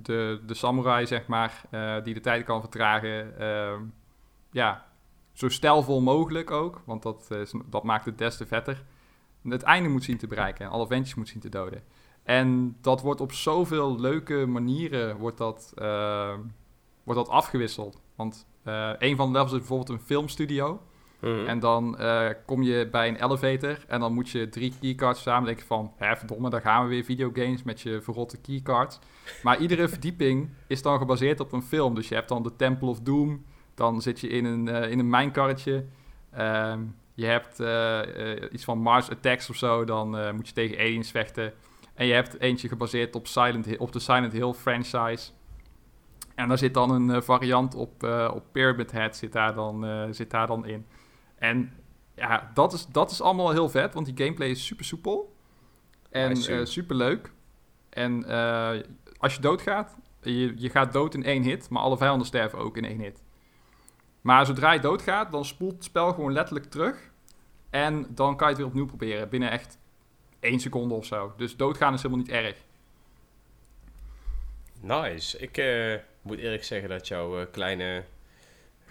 [SPEAKER 2] de, de samurai, zeg maar, die de tijd kan vertragen, ehm, ja, zo stijlvol mogelijk ook, want dat, dat maakt het des te vetter, het einde moet zien te bereiken en alle ventjes moet zien te doden. En dat wordt op zoveel leuke manieren wordt dat, uh, wordt dat afgewisseld. Want een van de levels is bijvoorbeeld een filmstudio. Mm. En dan uh, kom je bij een elevator en dan moet je drie keycards samen denken van... Hè, verdomme, daar gaan we weer videogames met je verrotte keycards. Maar iedere verdieping is dan gebaseerd op een film. Dus je hebt dan de Temple of Doom. Dan zit je in een, in een mijnkarretje. Ehm, je hebt iets van Mars Attacks of zo. Dan moet je tegen aliens vechten. En je hebt eentje gebaseerd op, Silent Hill, op de Silent Hill franchise. En daar zit dan een variant op, op Pyramid Head zit daar, dan, zit daar dan in. En ja, dat is, dat is allemaal heel vet, want die gameplay is super soepel. En super leuk. En als je doodgaat, je, je gaat dood in één hit, maar alle vijanden sterven ook in één hit. Maar zodra je doodgaat, dan spoelt het spel gewoon letterlijk terug. En dan kan je het weer opnieuw proberen. Binnen echt één seconde of zo. Dus doodgaan is helemaal niet erg.
[SPEAKER 1] Nice. Ik uh, moet eerlijk zeggen dat jouw kleine,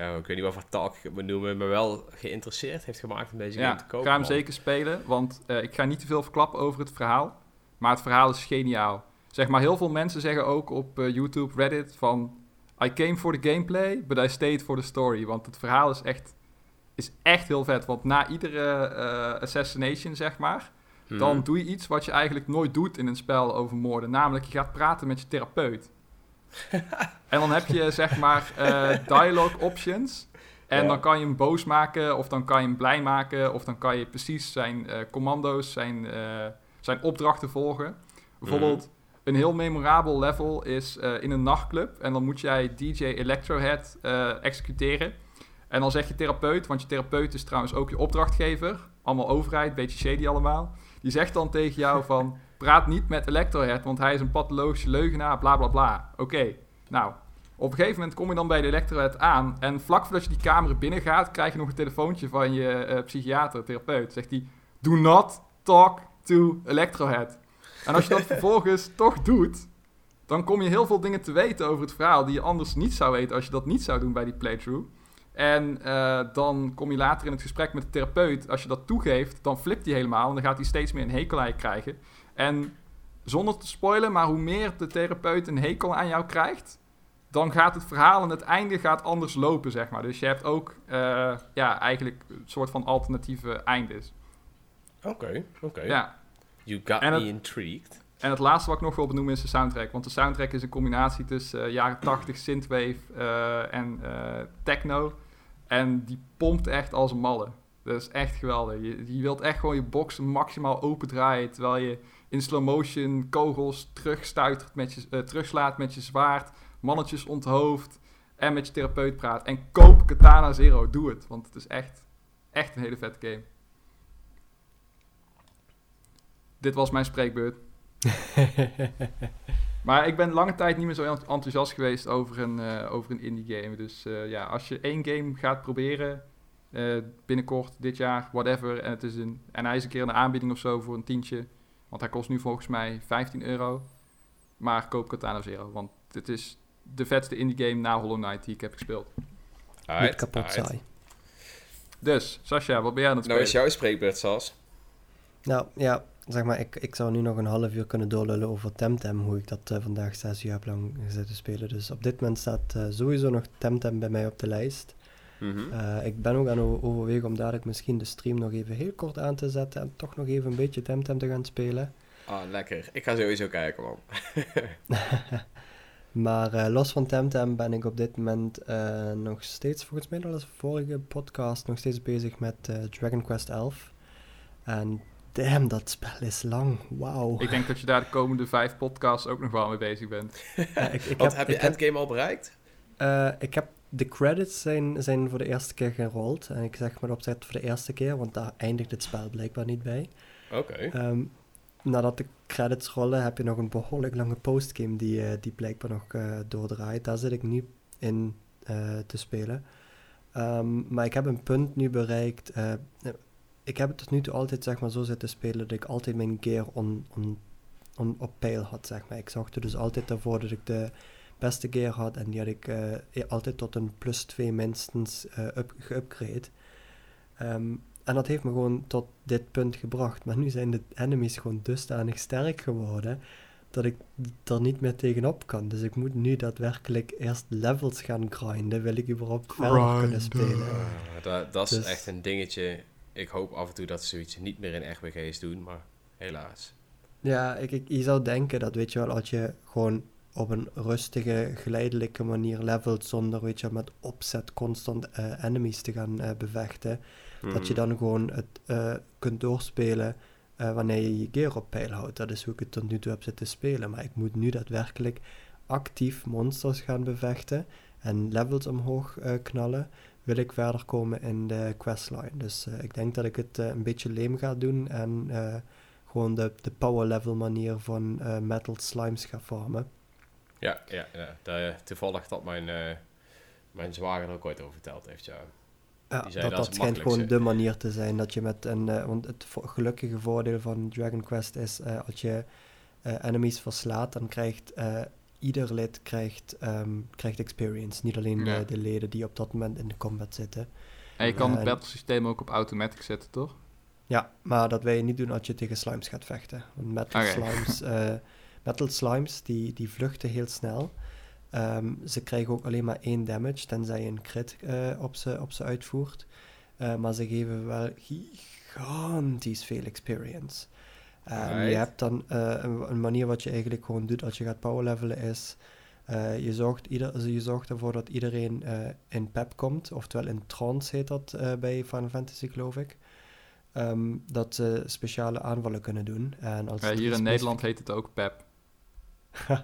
[SPEAKER 1] ja, ik weet niet wat voor talk ik het moet noemen, me wel geïnteresseerd heeft gemaakt om deze game te kopen.
[SPEAKER 2] Ik ga hem zeker spelen, want uh, ik ga niet te veel verklappen over het verhaal. Maar het verhaal is geniaal. Zeg maar, heel veel mensen zeggen ook op YouTube, Reddit van... I came for the gameplay, but I stayed for the story. Want het verhaal is echt, is echt heel vet. Want na iedere assassination, zeg maar dan mhm. doe je iets wat je eigenlijk nooit doet in een spel over moorden. Namelijk, je gaat praten met je therapeut. En dan heb je, zeg maar, uh, dialogue options. En dan kan je hem boos maken, of dan kan je hem blij maken, of dan kan je precies zijn uh, commando's, zijn, uh, zijn opdrachten volgen. Bijvoorbeeld, mhm. een heel memorabel level is in een nachtclub. En dan moet jij DJ Electrohead executeren. En dan zeg je therapeut, want je therapeut is trouwens ook je opdrachtgever. Allemaal overheid, beetje shady allemaal. Die zegt dan tegen jou van... praat niet met Electrohead, want hij is een pathologische leugenaar, bla bla bla. Oké, nou... Op een gegeven moment kom je dan bij de Electrohead aan... en vlak voordat je die kamer binnen gaat... krijg je nog een telefoontje van je uh, psychiater, therapeut. Zegt hij... Do not talk to Electrohead. En als je dat vervolgens toch doet... dan kom je heel veel dingen te weten over het verhaal... die je anders niet zou weten als je dat niet zou doen bij die playthrough. En uh, dan kom je later in het gesprek met de therapeut. Als je dat toegeeft, dan flipt hij helemaal. En dan gaat hij steeds meer een hekel aan je krijgen. En zonder te spoilen, maar hoe meer de therapeut een hekel aan jou krijgt, dan gaat het verhaal en het einde gaat anders lopen, zeg maar. Dus je hebt ook uh, ja, eigenlijk een soort van alternatieve eindes.
[SPEAKER 1] Oké, oké. Okay.
[SPEAKER 2] Ja.
[SPEAKER 1] You got me intrigued.
[SPEAKER 2] En het laatste wat ik nog wil benoemen is de soundtrack. Want de soundtrack is een combinatie tussen uh, jaren 80 synthwave uh, en techno. En die pompt echt als een malle. Dat is echt geweldig. Je, je wilt echt gewoon je box maximaal open draaien. Terwijl je in slow motion kogels terugstuitert met je, terugslaat met je zwaard. Mannetjes onthoofd. En met je therapeut praat. En koop Katana Zero. Doe het. Want het is echt, echt een hele vette game. Dit was mijn spreekbeurt. maar ik ben lange tijd niet meer zo enthousiast geweest over een, uh, over een indie game. Dus uh, ja, als je één game gaat proberen, binnenkort, dit jaar, whatever, en, het is een, en hij is een keer een aanbieding of zo voor een tientje, want hij kost nu volgens mij 15 euro. Maar koop Katana Zero, want dit is de vetste indie game na Hollow Knight die ik heb gespeeld.
[SPEAKER 3] Niet kapot saai.
[SPEAKER 2] Dus, Sascha, wat ben jij aan het
[SPEAKER 1] Nou
[SPEAKER 2] spelen?
[SPEAKER 1] is jouw spreekbeurt, Sas.
[SPEAKER 3] Nou ja, zeg maar, ik, ik zou nu nog een half uur kunnen doorlullen over Temtem, hoe ik dat eh, vandaag zes jaar heb lang zitten spelen. Dus op dit moment staat eh, sowieso nog Temtem bij mij op de lijst.
[SPEAKER 1] Mhm.
[SPEAKER 3] Eh, ik ben ook aan het overwegen om dadelijk misschien de stream nog even heel kort aan te zetten en toch nog even een beetje Temtem te gaan spelen.
[SPEAKER 1] Ah, lekker. Ik ga sowieso kijken, man.
[SPEAKER 3] Maar eh, los van Temtem ben ik op dit moment eh, nog steeds, volgens mij dat is de vorige podcast, nog steeds bezig met eh, Dragon Quest 11. En damn, dat spel is lang. Wauw.
[SPEAKER 2] Ik denk dat je daar de komende vijf podcasts ook nog wel mee bezig bent.
[SPEAKER 3] Ik, ik
[SPEAKER 1] Want heb je
[SPEAKER 3] ik heb,
[SPEAKER 1] endgame al bereikt?
[SPEAKER 3] eh, ik heb de credits zijn, zijn voor de eerste keer gerold. En ik zeg maar opzet voor de eerste keer, want daar eindigt het spel blijkbaar niet bij.
[SPEAKER 1] Oké.
[SPEAKER 3] Ehm, nadat de credits rollen, heb je nog een behoorlijk lange postgame die, eh, die blijkbaar nog eh, doordraait. Daar zit ik nu in eh, te spelen. Ehm, maar ik heb een punt nu bereikt. ik heb het tot nu toe altijd zeg maar, zo zitten spelen dat ik altijd mijn gear on, on, on, op peil had. Zeg maar. Ik zorgde dus altijd ervoor dat ik de beste gear had en die had ik eh, altijd tot een plus 2 minstens eh up, geupgrade. Ehm, en dat heeft me gewoon tot dit punt gebracht. Maar nu zijn de enemies gewoon dusdanig sterk geworden dat ik er niet meer tegenop kan. Dus ik moet nu daadwerkelijk eerst levels gaan grinden. Wil ik überhaupt verder kunnen spelen.
[SPEAKER 1] Dat, dat is
[SPEAKER 3] Dus-
[SPEAKER 1] echt een dingetje. Ik hoop af en toe dat ze zoiets niet meer in RPG's doen, maar helaas.
[SPEAKER 3] Ja, ik, ik, je zou denken dat, weet je wel, als je gewoon op een rustige, geleidelijke manier levelt zonder, weet je met opzet constant eh, enemies te gaan eh, bevechten, dat je
[SPEAKER 1] Mhm.
[SPEAKER 3] dan gewoon het eh, kunt doorspelen wanneer je je gear op peil houdt. Dat is hoe ik het tot nu toe heb zitten spelen. Maar ik moet nu daadwerkelijk actief monsters gaan bevechten en levels omhoog knallen, wil ik verder komen in de questline. Dus ik denk dat ik het een beetje leem ga doen en gewoon de, de power level manier van metal slimes ga vormen.
[SPEAKER 1] Ja, ja, ja. Da- toevallig dat mijn, eh, mijn zwager er ook ooit over verteld heeft, ja.
[SPEAKER 3] Ja,
[SPEAKER 1] Die zei
[SPEAKER 3] dat,
[SPEAKER 1] dat
[SPEAKER 3] schijnt gewoon de manier te zijn dat je met een... eh, want het vo- gelukkige voordeel van Dragon Quest is eh, als je eh, enemies verslaat, dan krijgt eh, ieder lid krijgt, ehm, krijgt experience. Niet alleen
[SPEAKER 2] Ja.
[SPEAKER 3] de, de leden die op dat moment in de combat zitten.
[SPEAKER 2] En je kan het
[SPEAKER 3] en-
[SPEAKER 2] battlesysteem ook op automatic zetten, toch?
[SPEAKER 3] Ja, maar dat wil je niet doen als je tegen slimes gaat vechten. Want metal
[SPEAKER 2] Oké.
[SPEAKER 3] slimes, eh, metal slimes die, die vluchten heel snel. Ehm, ze krijgen ook alleen maar één damage, tenzij je een crit eh, op, ze, op ze uitvoert. Eh, maar ze geven wel gigantisch veel experience. En je hebt dan eh, een, een manier wat je eigenlijk gewoon doet als je gaat powerlevelen is... eh, je, zorgt ieder, je zorgt ervoor dat iedereen in pep komt, oftewel in trance heet dat bij Final Fantasy geloof ik. Ehm, dat ze speciale aanvallen kunnen doen. En als
[SPEAKER 2] Ja, hier in Nederland heet het ook PEP.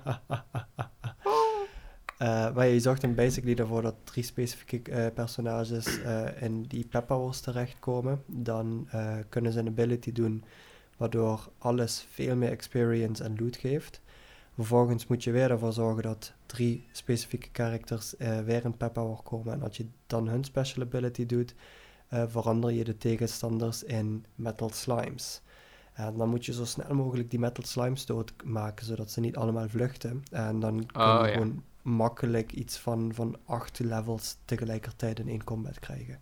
[SPEAKER 3] Eh, maar je zorgt dan basically ervoor dat drie specifieke eh, personages eh, in die pep powers terechtkomen. Dan kunnen ze een ability doen waardoor alles veel meer experience en loot geeft. Vervolgens moet je weer ervoor zorgen dat drie specifieke characters weer in pep power komen. En als je dan hun special ability doet, verander je de tegenstanders in metal slimes. En dan moet je zo snel mogelijk die metal slimes doodmaken, zodat ze niet allemaal vluchten. En dan kun je
[SPEAKER 2] Oh, ja.
[SPEAKER 3] gewoon makkelijk iets van, van acht levels tegelijkertijd in één combat krijgen.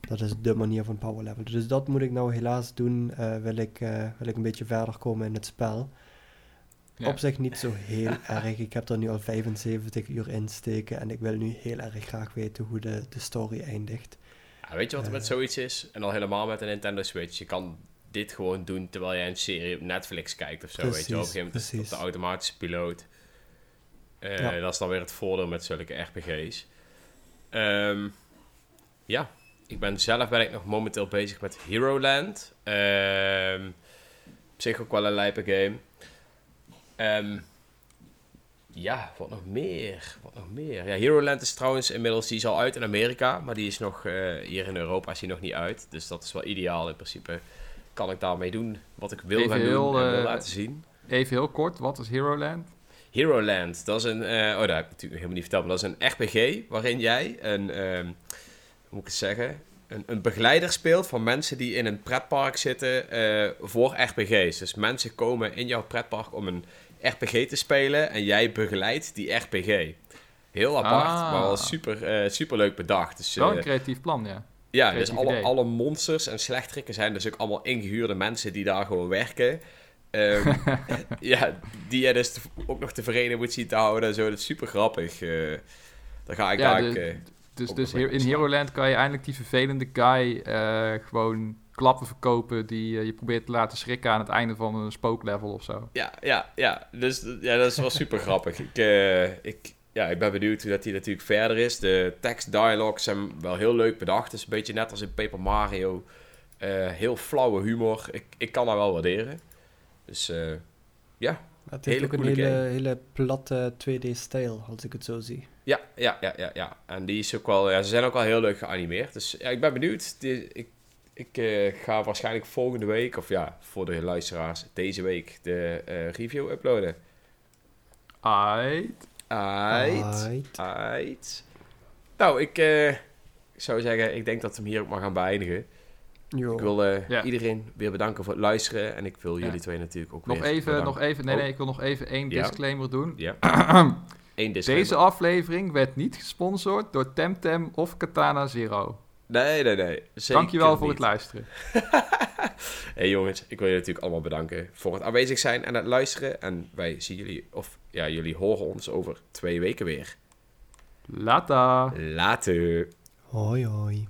[SPEAKER 3] Dat is de manier van power level. Dus dat moet ik nou helaas doen, eh, wil, ik, eh, wil ik een beetje verder komen in het spel.
[SPEAKER 2] Ja.
[SPEAKER 3] Op zich niet zo heel erg. Ik heb er nu al 75 uur in steken en ik wil nu heel erg graag weten hoe de, de story eindigt.
[SPEAKER 1] Ja, weet je wat er met
[SPEAKER 3] Eh.
[SPEAKER 1] zoiets is? En al helemaal met een Nintendo Switch. Je kan dit gewoon doen terwijl jij een serie op Netflix kijkt of zo. weet je. Op een gegeven moment op de automatische piloot. Eh,
[SPEAKER 3] Ja.
[SPEAKER 1] Dat is dan weer het voordeel met zulke RPG's. Ehm, ja, ik ben zelf ben ik nog momenteel bezig met Hero Land. Ehm, op zich ook wel een lijpe game. Ehm, ja, wat nog meer? Wat nog meer? Ja, Hero Land is trouwens inmiddels, die is al uit in Amerika, maar die is nog, eh, hier in Europa is die nog niet uit. Dus dat is wel ideaal in principe. Kan ik daarmee doen wat ik wil
[SPEAKER 2] Even
[SPEAKER 1] gaan
[SPEAKER 2] heel,
[SPEAKER 1] doen en wil
[SPEAKER 2] eh,
[SPEAKER 1] laten zien.
[SPEAKER 2] Even heel kort, wat is Hero Land?
[SPEAKER 1] Hero Land, dat is een, eh, oh dat heb ik natuurlijk helemaal niet verteld, maar dat is een RPG waarin jij een, ehm, hoe moet ik het zeggen, een, een begeleider speelt van mensen die in een pretpark zitten voor RPG's. Dus mensen komen in jouw pretpark om een RPG te spelen en jij begeleidt die RPG. Heel apart,
[SPEAKER 2] Ah.
[SPEAKER 1] maar wel super, eh, super leuk bedacht. Dus,
[SPEAKER 2] Wel
[SPEAKER 1] eh,
[SPEAKER 2] een creatief plan, ja.
[SPEAKER 1] ja, dus alle,
[SPEAKER 2] idee.
[SPEAKER 1] alle monsters en slechterikken zijn dus ook allemaal ingehuurde mensen die daar gewoon werken. Ehm, ja, die je dus te- ook nog tevreden moet zien te houden en zo. Dat is super grappig. eh daar ga ik
[SPEAKER 2] Ja,
[SPEAKER 1] daar...
[SPEAKER 2] de-
[SPEAKER 1] eh,
[SPEAKER 2] Dus, dus in Heroland kan je eindelijk die vervelende guy eh, gewoon klappen verkopen die eh, je probeert te laten schrikken aan het einde van een spooklevel of zo.
[SPEAKER 1] Ja, ja, ja. Dus ja, dat is wel super grappig. Ik, eh, ik, ja, ik ben benieuwd hoe dat hij natuurlijk verder is. De tekst dialogues zijn wel heel leuk bedacht. Het is een beetje net als in Paper Mario. Eh, heel flauwe humor. Ik, ik kan dat wel waarderen. Dus eh, ja.
[SPEAKER 3] Het heeft
[SPEAKER 1] Hele
[SPEAKER 3] ook een hele,
[SPEAKER 1] game.
[SPEAKER 3] hele platte 2D-stijl, als ik het zo zie.
[SPEAKER 1] Ja, ja, ja, ja, ja. En die is ook wel, ja, ze zijn ook wel heel leuk geanimeerd. Dus ja, ik ben benieuwd. Die- ik ik eh, ga waarschijnlijk volgende week, of ja, voor de luisteraars, deze week de eh, review uploaden. Aight.
[SPEAKER 3] Aight.
[SPEAKER 1] Aight. Nou, ik eh, zou zeggen, ik denk dat we hem hier ook maar gaan beëindigen.
[SPEAKER 3] Jo.
[SPEAKER 1] Ik wil eh,
[SPEAKER 2] Ja.
[SPEAKER 1] iedereen weer bedanken voor het luisteren. En ik wil
[SPEAKER 2] Ja.
[SPEAKER 1] jullie twee natuurlijk ook
[SPEAKER 2] Nog
[SPEAKER 1] weer
[SPEAKER 2] even,
[SPEAKER 1] bedanken.
[SPEAKER 2] nog even, nee,
[SPEAKER 1] Oh.
[SPEAKER 2] nee, ik wil nog even één
[SPEAKER 1] Ja.
[SPEAKER 2] disclaimer doen.
[SPEAKER 1] Ja, één disclaimer.
[SPEAKER 2] Deze aflevering werd niet gesponsord door Temtem of Katana Zero.
[SPEAKER 1] Nee, nee, nee. Zeker
[SPEAKER 2] Dankjewel voor
[SPEAKER 1] niet.
[SPEAKER 2] het luisteren.
[SPEAKER 1] hey jongens, ik wil jullie natuurlijk allemaal bedanken voor het aanwezig zijn en het luisteren. En wij zien jullie, of ja, jullie horen ons over twee weken weer.
[SPEAKER 2] Later.
[SPEAKER 1] Later.
[SPEAKER 3] Hoi hoi.